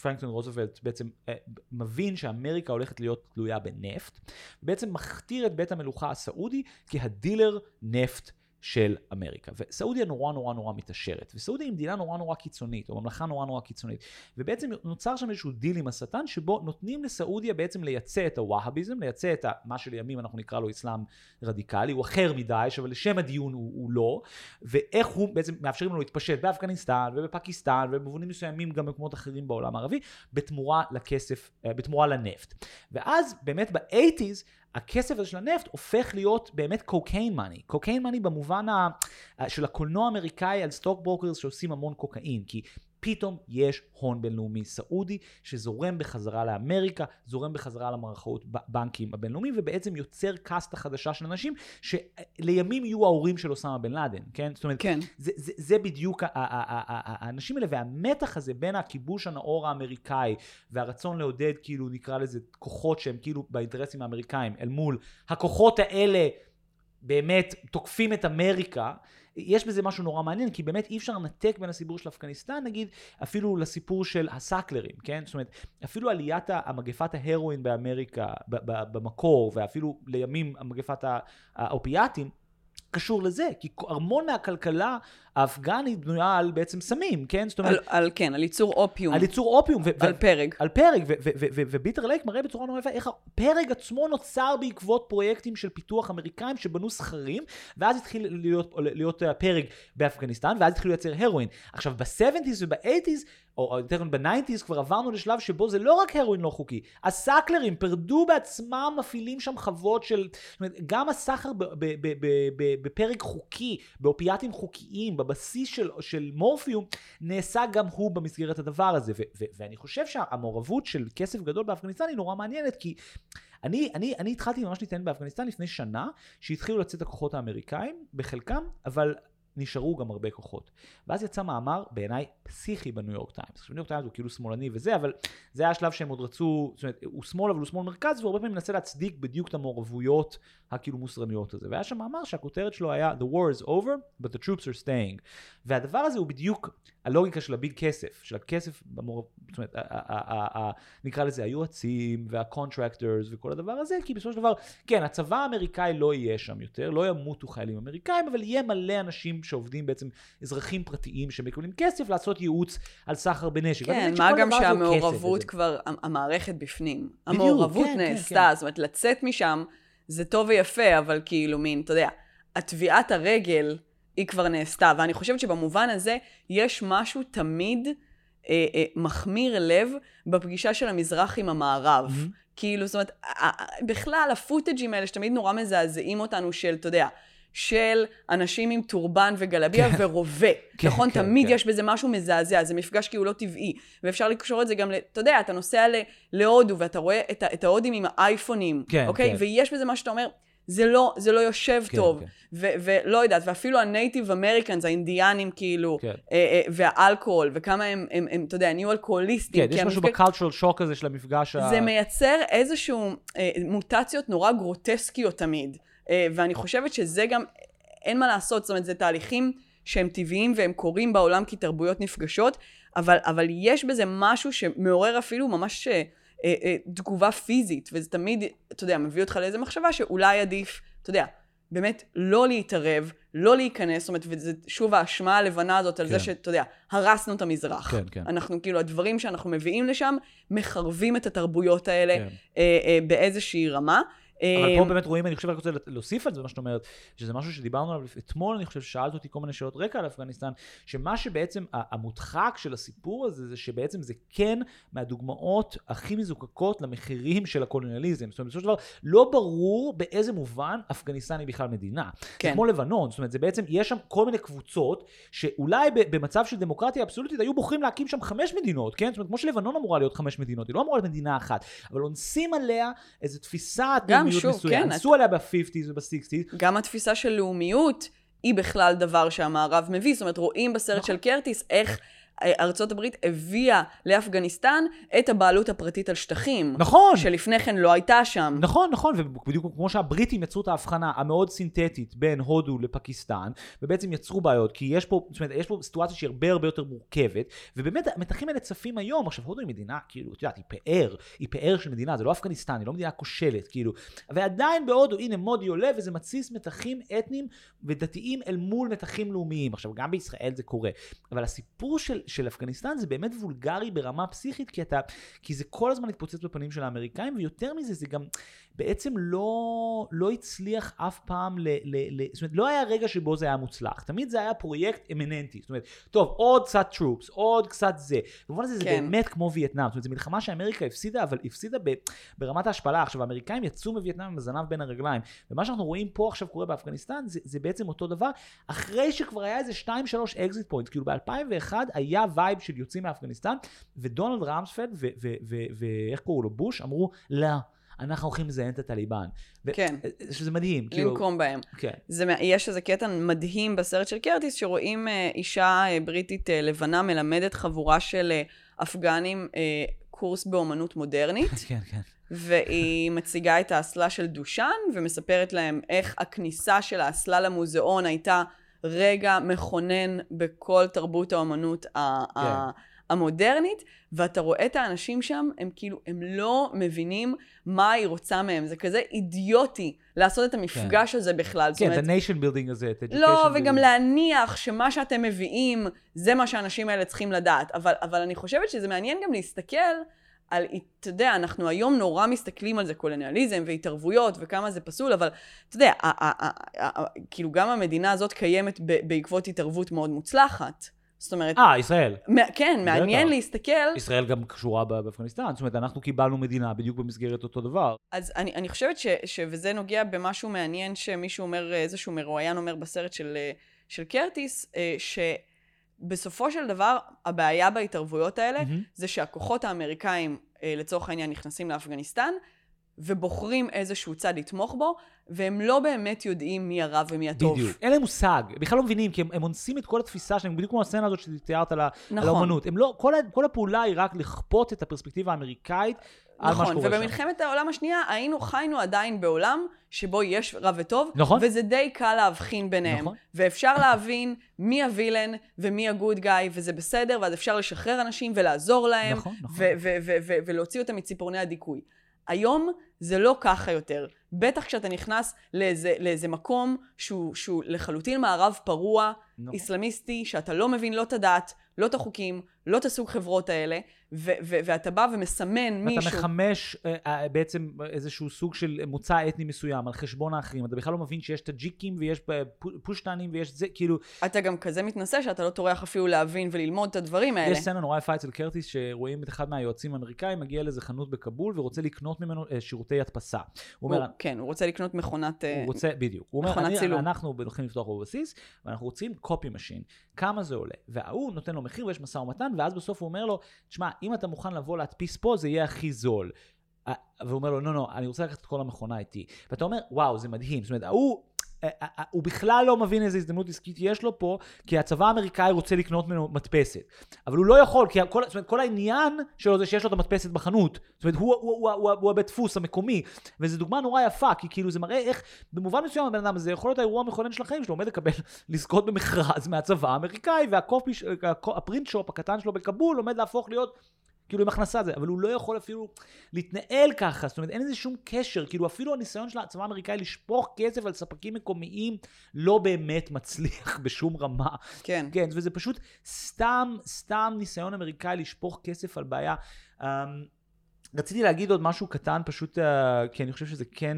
פרנקלין רוזוולט בעצם אה, מבין שאמריקה הולכת להיות תלויה בנפט, בעצם מכתיר את בית המלוכה הסעודי כה dealer נפט. של אמריקה. וסעודיה נורא נורא נורא מתעשרת, וסעודיה היא מדינה נורא נורא קיצונית, או ממלכה נורא נורא קיצונית. ובעצם נוצר שם איזשהו דיל עם השטן, שבו נותנים לסעודיה בעצם לייצא את הווהאביזם, לייצא את מה שלימים אנחנו נקרא לו אסלאם רדיקלי, הוא אחר מדאעש, אבל לשם הדיון הוא, הוא לא, ואיך הוא בעצם מאפשרים לנו להתפשט באפגניסטן ובפקיסטן, ובמובנים מסוימים גם במקומות אחרים בעולם הערבי, בתמורה לכסף, בתמורה לנפט. ואז באמת ב eighties, הכסף הזה של הנפט הופך להיות באמת cocaine money. cocaine money במובן ה... של הקולנוע האמריקאי על stock brokers שעושים המון קוקאין. כי פתאום יש הון בינלאומי סעודי שזורם בחזרה לאמריקה, זורם בחזרה למערכות בנקים הבינלאומיים, ובעצם יוצר קאסטה חדשה של אנשים שלימים יהיו ההורים של אוסמה בן לאדן, כן? זאת אומרת, כן. זה, זה, זה בדיוק האנשים האלה, והמתח הזה בין הכיבוש הנאור האמריקאי והרצון לעודד, כאילו, נקרא לזה, כוחות שהם כאילו באינטרסים האמריקאים, אל מול הכוחות האלה באמת תוקפים את אמריקה, יש בזה משהו נורא מעניין, כי באמת אי אפשר לנתק בין הסיפור של אפגניסטן, נגיד, אפילו לסיפור של הסאקלרים, כן? זאת אומרת, אפילו עליית המגפת ההרואין באמריקה, במקור, ואפילו לימים המגפת האופיאטים, קשור לזה, כי המון מהכלכלה האפגנית בנויה על בעצם סמים, כן? זאת אומרת... על, על כן, על ייצור אופיום. על ייצור אופיום. ו- על פרג. על פרג, וביטר לייק מראה בצורה נורא יפה איך הפרג עצמו נוצר בעקבות פרויקטים של פיתוח אמריקאים שבנו סכרים, ואז התחיל להיות, להיות הפרג באפגניסטן, ואז התחילו לייצר הרואין. עכשיו, ב-70's וב-80's, או יותר ב-90's כבר עברנו לשלב שבו זה לא רק הרואין לא חוקי, הסאקלרים פרדו בעצמם מפעילים שם חוות של, זאת אומרת, גם הסחר בפרק חוקי, באופיאטים חוקיים, בבסיס של, של מורפיום, נעשה גם הוא במסגרת הדבר הזה. ו- ו- ואני חושב שהמעורבות של כסף גדול באפגניסטן היא נורא מעניינת, כי אני, אני, אני התחלתי ממש להתעניין באפגניסטן לפני שנה, שהתחילו לצאת הכוחות האמריקאים, בחלקם, אבל נשארו גם הרבה כוחות. ואז יצא מאמר, בעיניי, פסיכי בניו יורק טיימס. עכשיו, ניו יורק טיימס הוא כאילו שמאלני וזה, אבל זה היה השלב שהם עוד רצו, זאת אומרת, הוא שמאל אבל הוא שמאל מרכז, והוא הרבה פעמים מנסה להצדיק בדיוק את המעורבויות הכאילו מוסרניות הזה. והיה שם מאמר שהכותרת שלו היה The war is over, but the troops are staying. והדבר הזה הוא בדיוק הלוגיקה של ה big כסף, של הכסף, במור... זאת אומרת, נקרא לזה היועצים וה contractors וכל הדבר הזה, כי בסופו של דבר, כן, הצבא האמריקאי לא יהיה שם יותר, לא ימותו חיילים אמריקאים, אבל יהיה מלא אנשים שעובדים בעצם, אזרחים פרטיים שמקבלים כסף לעשות ייעוץ על סחר בנשק. כן, מה גם שהמעורבות כבר, המערכת בפנים. בדיוק, המעורבות כן, כן נעשתה, כן, כן. זאת אומרת, לצאת משם זה טוב ויפה, אבל כאילו מין, אתה יודע, הטביעת הרגל היא כבר נעשתה, ואני חושבת שבמובן הזה יש משהו תמיד אה, אה, מחמיר לב בפגישה של המזרח עם המערב. Mm-hmm. כאילו, זאת אומרת, בכלל, הפוטג'ים האלה שתמיד נורא מזעזעים אותנו של, אתה יודע, של אנשים עם טורבן וגלביה כן. ורובה. כן, נכון? כן, תמיד כן. יש בזה משהו מזעזע, זה מפגש כאילו לא טבעי. ואפשר לקשור את זה גם, אתה יודע, אתה נוסע להודו ואתה רואה את, את ההודים עם האייפונים, כן, אוקיי? כן. ויש בזה מה שאתה אומר, זה לא, זה לא יושב כן, טוב. כן. ו- ולא יודעת, ואפילו הנייטיב אמריקאנס, האינדיאנים כאילו, כן. אה, אה, והאלכוהול, וכמה הם, הם, הם, אתה יודע, נהיו אלכוהוליסטים. כן, יש משהו המפג... בקולטרל שוק הזה של המפגש ה... זה מייצר איזשהו אה, מוטציות נורא גרוטסקיות תמיד. אה, ואני חושבת שזה גם, אין מה לעשות, זאת אומרת, זה תהליכים שהם טבעיים והם קורים בעולם כי תרבויות נפגשות, אבל, אבל יש בזה משהו שמעורר אפילו ממש אה, אה, תגובה פיזית, וזה תמיד, אתה יודע, מביא אותך לאיזה מחשבה שאולי עדיף, אתה יודע, באמת לא להתערב, לא להיכנס, זאת אומרת, וזה שוב האשמה הלבנה הזאת על כן. זה שאתה יודע, הרסנו את המזרח. כן, כן. אנחנו כאילו, הדברים שאנחנו מביאים לשם מחרבים את התרבויות האלה כן. אה, אה, באיזושהי רמה. אבל פה אמ, באמת רואים, אני חושב, אני רוצה להוסיף על זה מה שאת אומרת, שזה משהו שדיברנו עליו אתמול, אני חושב ששאלת אותי כל מיני שאלות רקע על אפגניסטן, שמה שבעצם המודחק של הסיפור הזה, זה שבעצם זה כן מהדוגמאות הכי מזוקקות למחירים של הקולוניאליזם. זאת אומרת, בסופו של דבר, לא ברור באיזה מובן אפגניסטן היא בכלל מדינה. כן. זה כמו לבנון, זאת אומרת, זה בעצם, יש שם כל מיני קבוצות, שאולי במצב של דמוקרטיה אבסולוטית היו בוחרים להקים שם חמש מדינות, כן? זאת אומרת, כמו שלבנון אמורה להיות חמש מדינות, היא לא אמורה להיות מדינה אחת, אבל אונסים עליה איזו תפיסה לאומיות מסוים. כן, עשו את... עליה ב-50's וב-60's. גם התפיסה של לאומיות היא בכלל דבר שהמערב מביא. זאת אומרת, רואים בסרט נכון. של קרטיס איך... ארצות הברית הביאה לאפגניסטן את הבעלות הפרטית על שטחים. נכון. שלפני כן לא הייתה שם. נכון, נכון, ובדיוק כמו שהבריטים יצרו את ההבחנה המאוד סינתטית בין הודו לפקיסטן, ובעצם יצרו בעיות, כי יש פה, זאת אומרת, יש פה סיטואציה שהיא הרבה הרבה יותר מורכבת, ובאמת המתחים האלה צפים היום. עכשיו, הודו היא מדינה, כאילו, את יודעת, היא פאר, היא פאר של מדינה, זה לא אפגניסטן, היא לא מדינה כושלת, כאילו. ועדיין בהודו, הנה מודי עולה, וזה מתסיס מתחים אתניים ודתיים אל מול מתחים לאומיים. עכשיו, גם בישראל זה קורה. אבל הסיפור של, של אפגניסטן זה באמת וולגרי ברמה פסיכית, כי אתה, כי זה כל הזמן התפוצץ בפנים של האמריקאים, ויותר מזה זה גם בעצם לא, לא הצליח אף פעם, ל, ל, ל, זאת אומרת, לא היה רגע שבו זה היה מוצלח, תמיד זה היה פרויקט אמננטי, זאת אומרת, טוב, עוד קצת טרופס, עוד קצת זה, במובן הזה כן. זה באמת כמו וייטנאם, זאת אומרת, זו מלחמה שאמריקה הפסידה, אבל הפסידה ב, ברמת ההשפלה, עכשיו האמריקאים יצאו מווייטנאם עם הזנב בין הרגליים, ומה שאנחנו רואים פה עכשיו קורה באפגניסטן, זה, זה בעצם אותו דבר, אחרי שכבר היה איזה 2-3 exit point, כאילו ב-2001 היה היה vibe של יוצאים מאפגניסטן, ודונלד רמספלד ואיך קראו לו, בוש, אמרו, לא. אנחנו הולכים לזיין את הטליבן. כן. שזה מדהים. כאילו- לנקום בהם. כן. זה, יש איזה קטע מדהים בסרט של קרטיס, שרואים אה, אישה אה, בריטית אה, לבנה מלמדת חבורה של אה, אפגנים אה, קורס באומנות מודרנית. כן, כן. והיא מציגה את האסלה של דושן, ומספרת להם איך הכניסה של האסלה למוזיאון הייתה רגע מכונן בכל תרבות האומנות ה- כן. ה- המודרנית, ואתה רואה את האנשים שם, הם כאילו, הם לא מבינים מה היא רוצה מהם. זה כזה אידיוטי לעשות את המפגש הזה בכלל. כן, אומרת, the nation building הזה, את education לא, וגם building. להניח שמה שאתם מביאים, זה מה שהאנשים האלה צריכים לדעת. אבל, אבל אני חושבת שזה מעניין גם להסתכל על, אתה יודע, אנחנו היום נורא מסתכלים על זה, קולוניאליזם והתערבויות וכמה זה פסול, אבל אתה יודע, כאילו גם המדינה הזאת קיימת בעקבות התערבות מאוד מוצלחת. זאת אומרת, אה, ישראל. מע- כן, מעניין. להסתכל. ישראל גם קשורה באפגניסטן, זאת אומרת, אנחנו קיבלנו מדינה בדיוק במסגרת אותו דבר. אז אני, אני חושבת ש, ש... וזה נוגע במשהו מעניין שמישהו אומר, איזשהו מרואיין אומר בסרט של, אה, של קרטיס, אה, שבסופו של דבר, הבעיה בהתערבויות האלה, מהמם. זה שהכוחות האמריקאים, אה, לצורך העניין, נכנסים לאפגניסטן, ובוחרים איזשהו צד לתמוך בו, והם לא באמת יודעים מי הרע ומי הטוב. בדיוק. אין להם מושג, בכלל לא מבינים, כי הם, הם אונסים את כל התפיסה שלהם, בדיוק כמו הסצנה הזאת שתיארת על, ה- על נכון. האומנות. הם לא, כל, כל הפעולה היא רק לכפות את הפרספקטיבה האמריקאית על מה נכון, שקורה שם. ובמלחמת העולם השנייה היינו, חיינו עדיין בעולם שבו יש רע וטוב, נכון. וזה די קל להבחין ביניהם. נכון. ואפשר להבין מי הווילן ומי הגוד גאי, וזה בסדר, ואז אפשר לשחרר אנשים ולעזור להם, נכון, נכון. ולהוציא אותם מציפורני הדיכוי. היום זה לא ככה יותר. בטח כשאתה נכנס לאיזה, לאיזה מקום שהוא, שהוא לחלוטין מערב פרוע, נכון. איסלאמיסטי, שאתה לא מבין לא את הדת, לא את החוקים, לא את הסוג חברות האלה, ו- ו- ואתה בא ומסמן ואתה מישהו... מחמש אה, אה, בעצם איזשהו סוג של מוצא אתני מסוים על חשבון האחרים. אתה בכלל לא מבין שיש טאג'יקים ויש אה, פו- פושטנים ויש זה, כאילו, אתה גם כזה מתנשא שאתה לא טורח אפילו להבין וללמוד את הדברים האלה. יש סצנה נורא יפה אצל קרטיס, שרואים את אחד מהיועצים האמריקאים מגיע לאיזה חנות בכבול ורוצה לקנות ממנו אה, שירותי הדפסה. הוא הוא, אומר, כן, הוא רוצה לקנות מכונת... אה, הוא רוצה, בדיוק. הוא אומר, אני. אנחנו הולכים לפתוח בבסיס, ואנחנו רוצים copy machine. כמה זה עולה? וההוא נותן לו מחיר ויש משא ומתן, ואז בסוף הוא אומר לו, תשמע, אם אתה מוכן לבוא להדפיס פה, זה יהיה הכי זול. אה, והוא אומר לו, לא, לא, אני רוצה לקחת את כל המכונה איתי. ואתה אומר, וואו, זה מדהים. זאת אומרת, ההוא... אה, אה, אה, הוא בכלל לא מבין איזה הזדמנות עסקית יש לו פה, כי הצבא האמריקאי רוצה לקנות ממנו מדפסת. אבל הוא לא יכול, כי כל, זאת אומרת, כל העניין שלו זה שיש לו את המדפסת בחנות. זאת אומרת, הוא, הוא, הוא, הוא, הוא הבית דפוס המקומי. וזו דוגמה נורא יפה, כי כאילו זה מראה איך, במובן מסוים הבן אדם הזה יכול להיות האירוע המכונן של החיים שלו, עומד לקבל, לזכות במכרז מהצבא האמריקאי, והקופי, ש- הקו- הפרינט שופ הקטן שלו בכבול עומד להפוך להיות כאילו עם הכנסה זה, אבל הוא לא יכול אפילו להתנהל ככה, זאת אומרת אין לזה שום קשר, כאילו אפילו הניסיון של הצבא האמריקאי לשפוך כסף על ספקים מקומיים לא באמת מצליח בשום רמה. כן. כן, וזה פשוט סתם, סתם ניסיון אמריקאי לשפוך כסף על בעיה. Um, רציתי להגיד עוד משהו קטן, פשוט uh, כי אני חושב שזה כן,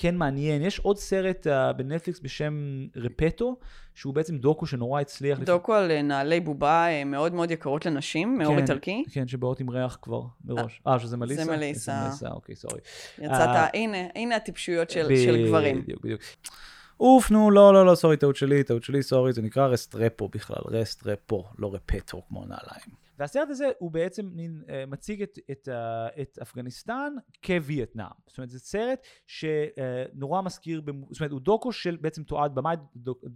כן מעניין. יש עוד סרט uh, בנטפליקס בשם רפטו, שהוא בעצם דוקו שנורא הצליח. דוקו על אה, נעלי בובה אה, מאוד מאוד יקרות לנשים, מאור כן, איטלקי. כן, שבאות עם ריח כבר מראש. אה, שזה מליסה? זה מליסה. זה מליסה, אוקיי, סורי. יצאת, אה, הנה, הנה הטיפשויות של, של גברים. בדיוק, בדיוק. אוף, נו, לא, לא, לא, sorry, טעות שלי, טעות שלי, sorry, זה נקרא רסטרפו בכלל, רסטרפו, לא רפטו כמו נעליים. והסרט הזה הוא בעצם מין, אה, מציג את, את, אה, את אפגניסטן כווייטנאם. זאת אומרת, זה סרט שנורא מזכיר, במ- זאת אומרת, הוא דוקו של בעצם תועד במאי,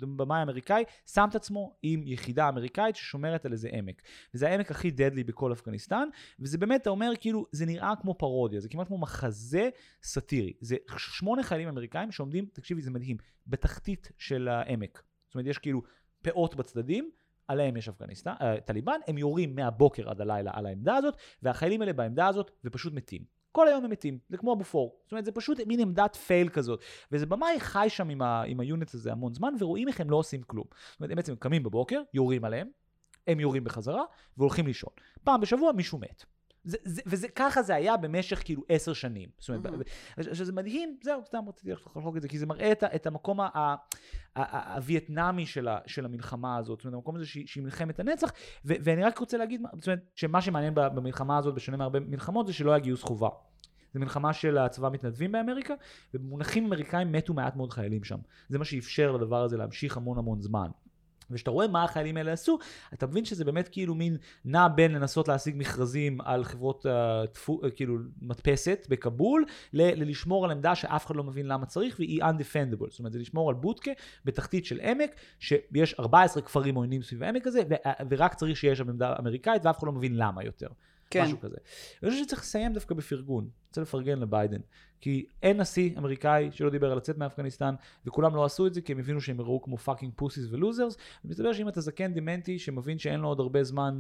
במאי אמריקאי, שם את עצמו עם יחידה אמריקאית ששומרת על איזה עמק. וזה העמק הכי deadly בכל אפגניסטן, וזה באמת, אתה אומר, כאילו, זה נראה כמו פרודיה, זה כמעט כמו מחזה סאטירי. זה שמונה חיילים אמריקאים שעומדים, תקשיבי, זה מדהים, בתחתית של העמק. זאת אומרת, יש כאילו פאות בצדדים, עליהם יש אפגניסטן, אה, טליבן, הם יורים מהבוקר עד הלילה על העמדה הזאת, והחיילים האלה בעמדה הזאת ופשוט מתים. כל היום הם מתים, זה כמו הבופור. זאת אומרת, זה פשוט מין עמדת פייל כזאת. וזה במאי חי שם עם, ה- עם היונט הזה המון זמן, ורואים איך הם לא עושים כלום. זאת אומרת, הם בעצם קמים בבוקר, יורים עליהם, הם יורים בחזרה, והולכים לישון. פעם בשבוע מישהו מת. זה, זה, וזה ככה זה היה במשך כאילו עשר שנים. זאת אומרת, מהמם. שזה מדהים, זהו, סתם רציתי לחלוק את זה, כי זה מראה את, את המקום ה- ה- ה- הווייטנאמי של, ה, של המלחמה הזאת, זאת אומרת, המקום הזה שהיא, שהיא מלחמת הנצח, ו, ואני רק רוצה להגיד, זאת אומרת, שמה שמעניין במלחמה הזאת, בשונה מהרבה מלחמות, זה שלא היה גיוס חובה. זו מלחמה של הצבא המתנדבים באמריקה, ובמונחים אמריקאים מתו מעט מאוד חיילים שם. זה מה שאפשר לדבר הזה להמשיך המון המון זמן. וכשאתה רואה מה החיילים האלה עשו, אתה מבין שזה באמת כאילו מין נע בין לנסות להשיג מכרזים על חברות uh, תפו, uh, כאילו מדפסת בכבול, ל- ללשמור על עמדה שאף אחד לא מבין למה צריך והיא undefendable. זאת אומרת, זה לשמור על בודקה בתחתית של עמק, שיש 14 כפרים עוינים סביב העמק הזה, ו- ורק צריך שיהיה שם עמדה אמריקאית ואף אחד לא מבין למה יותר. כן. משהו כזה. אני חושב שצריך לסיים דווקא בפרגון. רוצה לפרגן לביידן. כי אין נשיא אמריקאי שלא דיבר על לצאת מאפגניסטן, וכולם לא עשו את זה כי הם הבינו שהם יראו כמו fucking pussies ו losers. ומסתבר שאם אתה זקן דמנטי שמבין שאין לו עוד הרבה זמן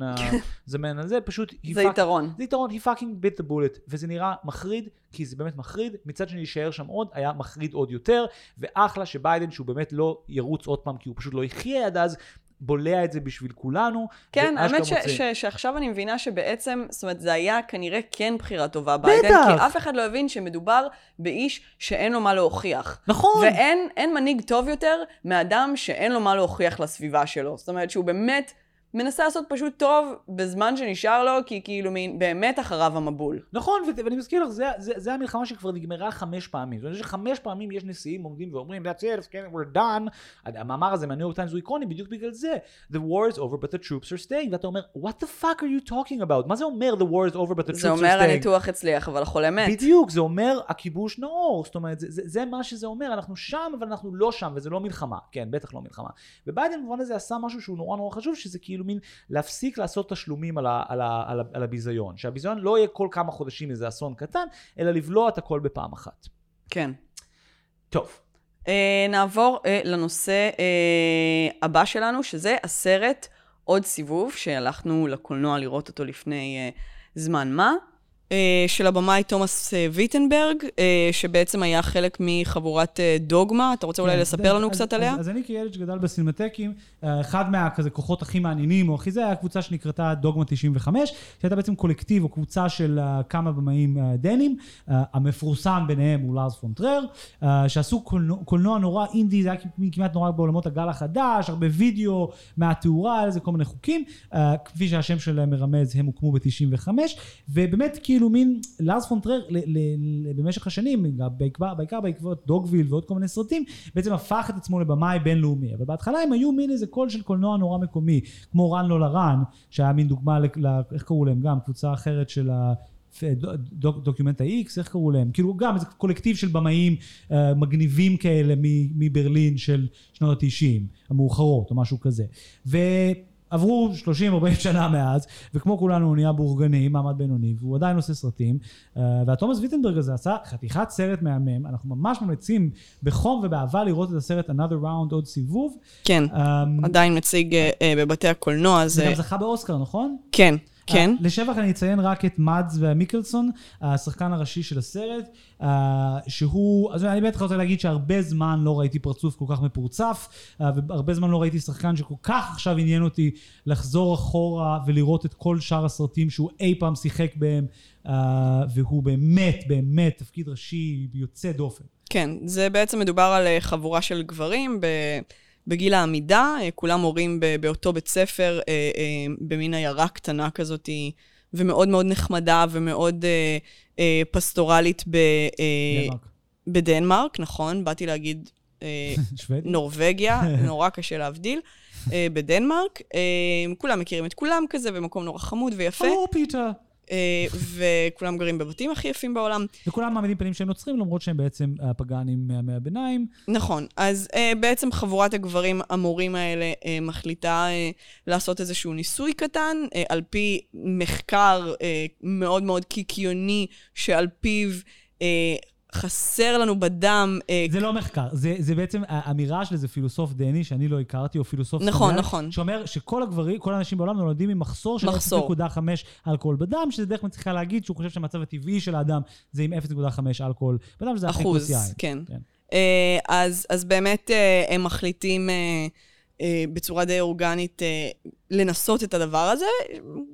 לזמן על זה, פשוט... זה יתרון. זה יתרון, he fucking bit the bullet. וזה נראה מחריד, כי זה באמת מחריד. מצד שני, להישאר שם עוד, היה מחריד עוד יותר. ואחלה שביידן, שהוא באמת לא ירוץ עוד פעם, כי הוא פשוט לא יחיה עד אז, בולע את זה בשביל כולנו. כן, האמת ש- ש- שעכשיו אני מבינה שבעצם, זאת אומרת, זה היה כנראה כן בחירה טובה ביידן, בטח. כי אף אחד לא הבין שמדובר באיש שאין לו מה להוכיח. נכון. ואין אין מנהיג טוב יותר מאדם שאין לו מה להוכיח לסביבה שלו. זאת אומרת שהוא באמת מנסה לעשות פשוט טוב בזמן שנשאר לו, כי כאילו מין באמת אחריו המבול. נכון, ואני מזכיר לך, זה, זה, זה המלחמה שכבר נגמרה חמש פעמים. זאת אומרת שחמש פעמים יש נשיאים עומדים ואומרים, that's it, okay, we're done. המאמר הזה מהניו יורק טיימס הוא איקוני בדיוק בגלל זה. The war is over but the troops are staying. ואתה אומר, what the fuck are you talking about? מה זה אומר the war is over but the troops are staying? זה אומר הניתוח הצליח, אבל החולה מת. בדיוק, זה אומר הכיבוש נאור, זאת אומרת, זה, זה, זה מה שזה אומר, אנחנו שם, אבל אנחנו לא שם, וזה לא מלחמה, כן, בטח לא מלחמה. וביידן במובן הזה עשה משהו שהוא נורא נורא חשוב, שזה כאילו מין להפסיק לעשות תשלומים על, ה, על, ה, על, ה, על הביזיון, שהביזיון לא יהיה כל כמה חודשים איזה אסון קטן, אלא לבלוע את הכל בפעם אחת. כן. טוב. Uh, נעבור uh, לנושא uh, הבא שלנו, שזה הסרט עוד סיבוב, שהלכנו לקולנוע לראות אותו לפני uh, זמן מה, של הבמאי תומאס uh, ויטנברג, uh, שבעצם היה חלק מחבורת דוגמה. אתה רוצה אולי כן, לספר לנו קצת עליה? אז אני כילד שגדל בסינמטקים, אה, אחד מהכזה כוחות הכי מעניינים, או הכי זה, היה קבוצה שנקראתה דוגמה 95, שהייתה בעצם קולקטיב או קבוצה של אה, כמה במאים אה, דנים, אה, המפורסם ביניהם הוא לארס פונטרר, אה, שעשו קולנוע, נורא אינדי, זה היה כמעט נורא בעולמות הגל החדש, הרבה וידאו מהתאורה, היה לזה כל מיני חוקים, אה, כפי שהשם שלהם מרמז, הם הוקמו ב-95, ובאמת כאילו מין, לארס פון טרייר במשך השנים, בעיקר, בעיקר בעקבות דוגוויל ועוד כל מיני סרטים, בעצם הפך את עצמו לבמאי בינלאומי. אבל בהתחלה הם היו מין איזה קול של קולנוע נורא מקומי, כמו רן לולה רן, שהיה מין דוגמה, ל, ל, איך קראו להם גם, קבוצה אחרת של ה... דוק, דוקימנטה איקס, איך קראו להם? כאילו גם איזה קולקטיב של במאים uh, מגניבים כאלה מברלין של שנות ה-90 המאוחרות או משהו כזה. ועברו 30-40 שנה מאז, וכמו כולנו הוא נהיה בורגני, מעמד בינוני, והוא עדיין עושה סרטים. Uh, והתומאס ויטנברג הזה עשה חתיכת סרט מהמם, אנחנו ממש ממליצים בחום ובאהבה לראות את הסרט another round עוד סיבוב. כן, Um, עדיין מציג uh, uh, בבתי הקולנוע, זה זה... גם זכה באוסקר, נכון? כן, כן. Uh, לשבח אני אציין רק את מאדס ומיקלסון, השחקן הראשי של הסרט, uh, שהוא, אז אני בטח רוצה להגיד שהרבה זמן לא ראיתי פרצוף כל כך מפורצף, uh, והרבה זמן לא ראיתי שחקן שכל כך עכשיו עניין אותי לחזור אחורה ולראות את כל שאר הסרטים שהוא אי פעם שיחק בהם, והוא באמת, באמת תפקיד ראשי יוצא דופן. כן, זה בעצם מדובר על אה, חבורה של גברים ב... בגיל העמידה, אה, כולם מורים ב... באותו בית ספר, אה, אה, במין עיירה קטנה כזאת, ומאוד מאוד נחמדה ומאוד פסטורלית ב... דנמרק. בדנמרק, נכון, באתי להגיד? נורווגיה, נורא קשה להבדיל, בדנמרק. כולם מכירים את כולם כזה, במקום נורא חמוד ויפה, או פיטר. אה, וכולם גרים בבתים הכי יפים בעולם. וכולם מעמידים פנים שהם נוצרים למרות שהם בעצם אה, פגאנים מהמאה הביניים. נכון. אז uh, בעצם חבורת הגברים המורים האלה uh, מחליטה לעשות איזשהו ניסוי קטן, על פי מחקר מאוד מאוד קיקיוני, שעל פיו חסר לנו בדם... Uh, זה לא מחקר, זה, זה בעצם האמירה של איזה פילוסוף דני שאני לא הכרתי, או פילוסוף נכון, נכון. שאומר שכל הגברים, כל האנשים בעולם נולדים עם מחסור של מחסור. 0.5 אלכוהול בדם, שזה דרך מצליחה להגיד שהוא חושב שהמצב הטבעי של האדם זה עם 0.5 אלכוהול בדם, שזה אחוז, יין. כן. כן. אה, אז, אז באמת אה, הם מחליטים אה, אה, בצורה די אורגנית אה, לנסות את הדבר הזה,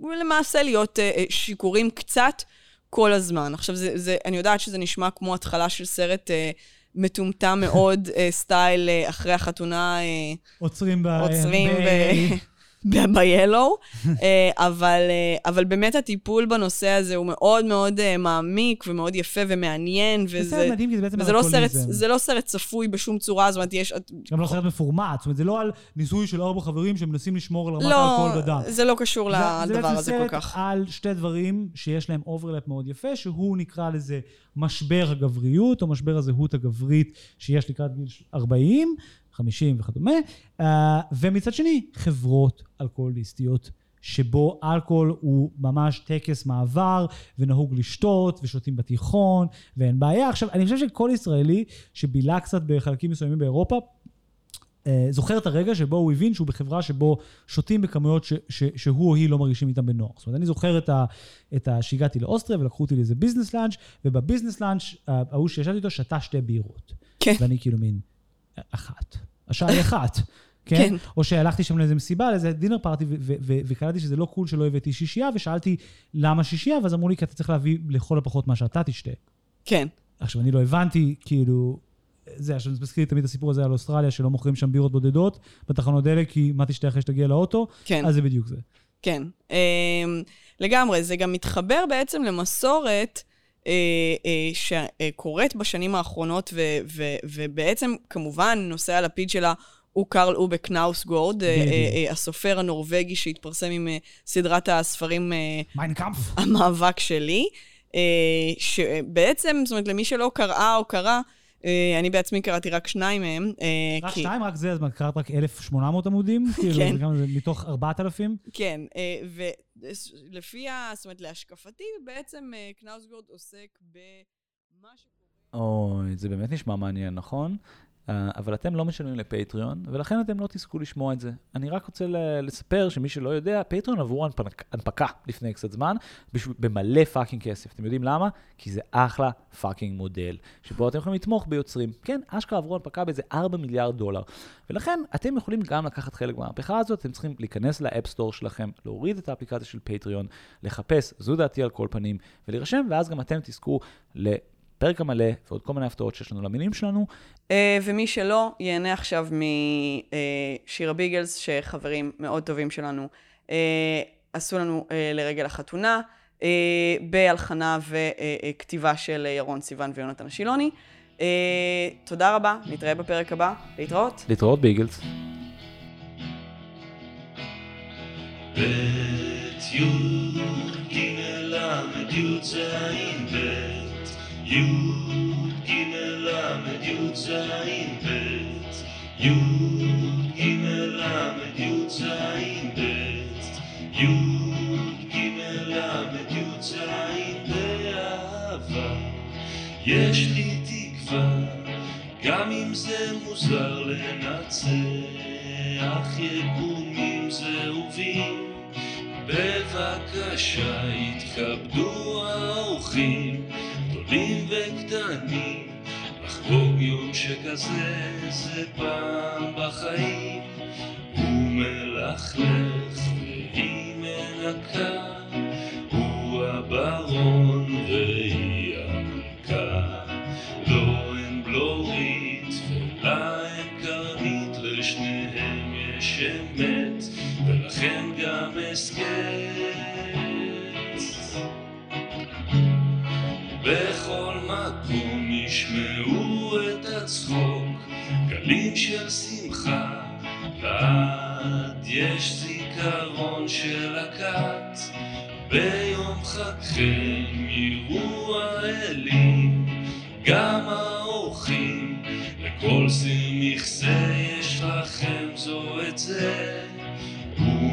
ולמעשה להיות אה, אה, שיכורים קצת כל הזמן. עכשיו, זה, זה, אני יודעת שזה נשמע כמו התחלה של סרט אה, מטומטם מאוד, אה, סטייל אה, אחרי החתונה, אה, עוצרים ב... עוצרים ב- ו... ב-Yellow, אה, אבל, אה, אבל באמת הטיפול בנושא הזה הוא מאוד מאוד אה, מעמיק ומאוד יפה ומעניין, זה וזה... מדהים, כי זה בעצם וזה לא, סרט. זה לא סרט צפוי בשום צורה, זאת אומרת, יש... גם לא סרט מפורמט, זאת אומרת, זה לא על ניסוי של ארבע חברים שמנסים לשמור על רמת לא, האלכוהול בדם. זה לא קשור זה- לדבר הזה זה כל בעצם כך. סרט על שתי דברים שיש להם overlap מאוד יפה, שהוא נקרא לזה משבר הגבריות, או משבר הזהות הגברית שיש לקראת גיל 40, 50 וכדומה, אה, ומצד שני, חברות אלכוהוליסטיות. שבו אלכוהול הוא ממש טקס מעבר, ונהוג לשתות, ושותים בתיכון, ואין בעיה. עכשיו, אני חושב שכל ישראלי שבילה קצת בחלקים מסוימים באירופה, אה, זוכר את הרגע שבו הוא הבין שהוא בחברה שבו שותים בכמויות ש, ש, שהוא או היא לא מרגישים איתם בנוח. זאת אומרת, אני זוכר את, ה, את ה, שהגעתי לאוסטריה ולקחו אותי לאיזה ביזנס לאנץ', ובביזנס לאנץ', אה, ההוא שישבתי איתו שתה שתי בירות. כן. ואני כאילו מין, אחת. השעה היא אחת. כן? כן. או שהלכתי שם לאיזה מסיבה, לאיזה דינר פארטי, וקלטתי שזה לא קול שלא הבאתי שישייה, ושאלתי למה שישייה, ואז אמרו לי, כי אתה צריך להביא לכל הפחות מה שאתה תשתה. כן. עכשיו, אני לא הבנתי, כאילו, זה, עכשיו זה מזכיר לי תמיד את הסיפור הזה על אוסטרליה, שלא מוכרים שם בירות בודדות בתחנות דלק, כי מה תשתה אחרי שתגיע לאוטו? כן. אז זה בדיוק זה. כן, אמ, לגמרי. זה גם מתחבר בעצם למסורת שקורית בשנים האחרונות, ו, ו, ובעצם, כמובן, נושא הלפיד שלה הוא קרל אובה קנאוסגורד, אה. אה, אה, הסופר הנורבגי שהתפרסם עם אה, סדרת הספרים אה, מיינקאמפ. המאבק שלי, אה, שבעצם, זאת אומרת, למי שלא קראה או קרא, אה, אני בעצמי קראתי רק שניים מהם. אה, רק כי- שתיים, רק זה, אז מה, קראת רק 1,800 עמודים? כאילו, כן. זה זה מתוך 4,000? כן, אה, ולפי, ה- זאת אומרת, להשקפתי, בעצם אה, קנאוסגורד עוסק במה שקורה... אוי, זה באמת נשמע מעניין, נכון? אה, אבל אתם לא משלמים לפטריון, ולכן אתם לא תזכו לשמוע את זה. אני רק רוצה ל- לספר שמי שלא יודע, פטריון עברו הנפק, הנפקה לפני קצת זמן, במלא fucking כסף. אתם יודעים למה? כי זה אחלה fucking מודל, שבו אתם יכולים לתמוך ביוצרים. כן, אשכרה עברו הנפקה באיזה 4 מיליארד דולר. ולכן אתם יכולים גם לקחת חלק במהפכה הזאת, אתם צריכים להיכנס לאפסטור שלכם, להוריד את האפליקציה של פטריון, לחפש, זו דעתי על כל פנים, ולהירשם, ואז גם אתם תזכו לפרק המלא ועוד כל מיני הפתעות שיש לנו למינים שלנו. אה, ומי שלא, ייהנה עכשיו משירה ביגלס, שחברים מאוד טובים שלנו אה, עשו לנו אה, לרגל החתונה, אה, בהלחנה וכתיבה של אה, ירון סיוון ויונתן השילוני. אה, תודה רבה, נתראה בפרק הבא, להתראות. להתראות ביגלס. בית י' ג' ל' י' ז' יש לי תקווה גם אם זה מוזר לנצח יקומים זהובים בבקשה יתכבדו האורחים גדולים וקטנים לחגוג יום שכזה זה פעם בחיים. הוא מלכלך והיא מנקה הוא הברון והיא המלכה. לא אין בלורית ולה אין קרנית לשניהם יש אמת ולכן גם הסכת בכל הצחוק גלים של שמחה לעד יש זיכרון של הכת. ביום חגכם יראו האלים גם האורחים לכל סיר מכסה יש לכם זו את זה הוא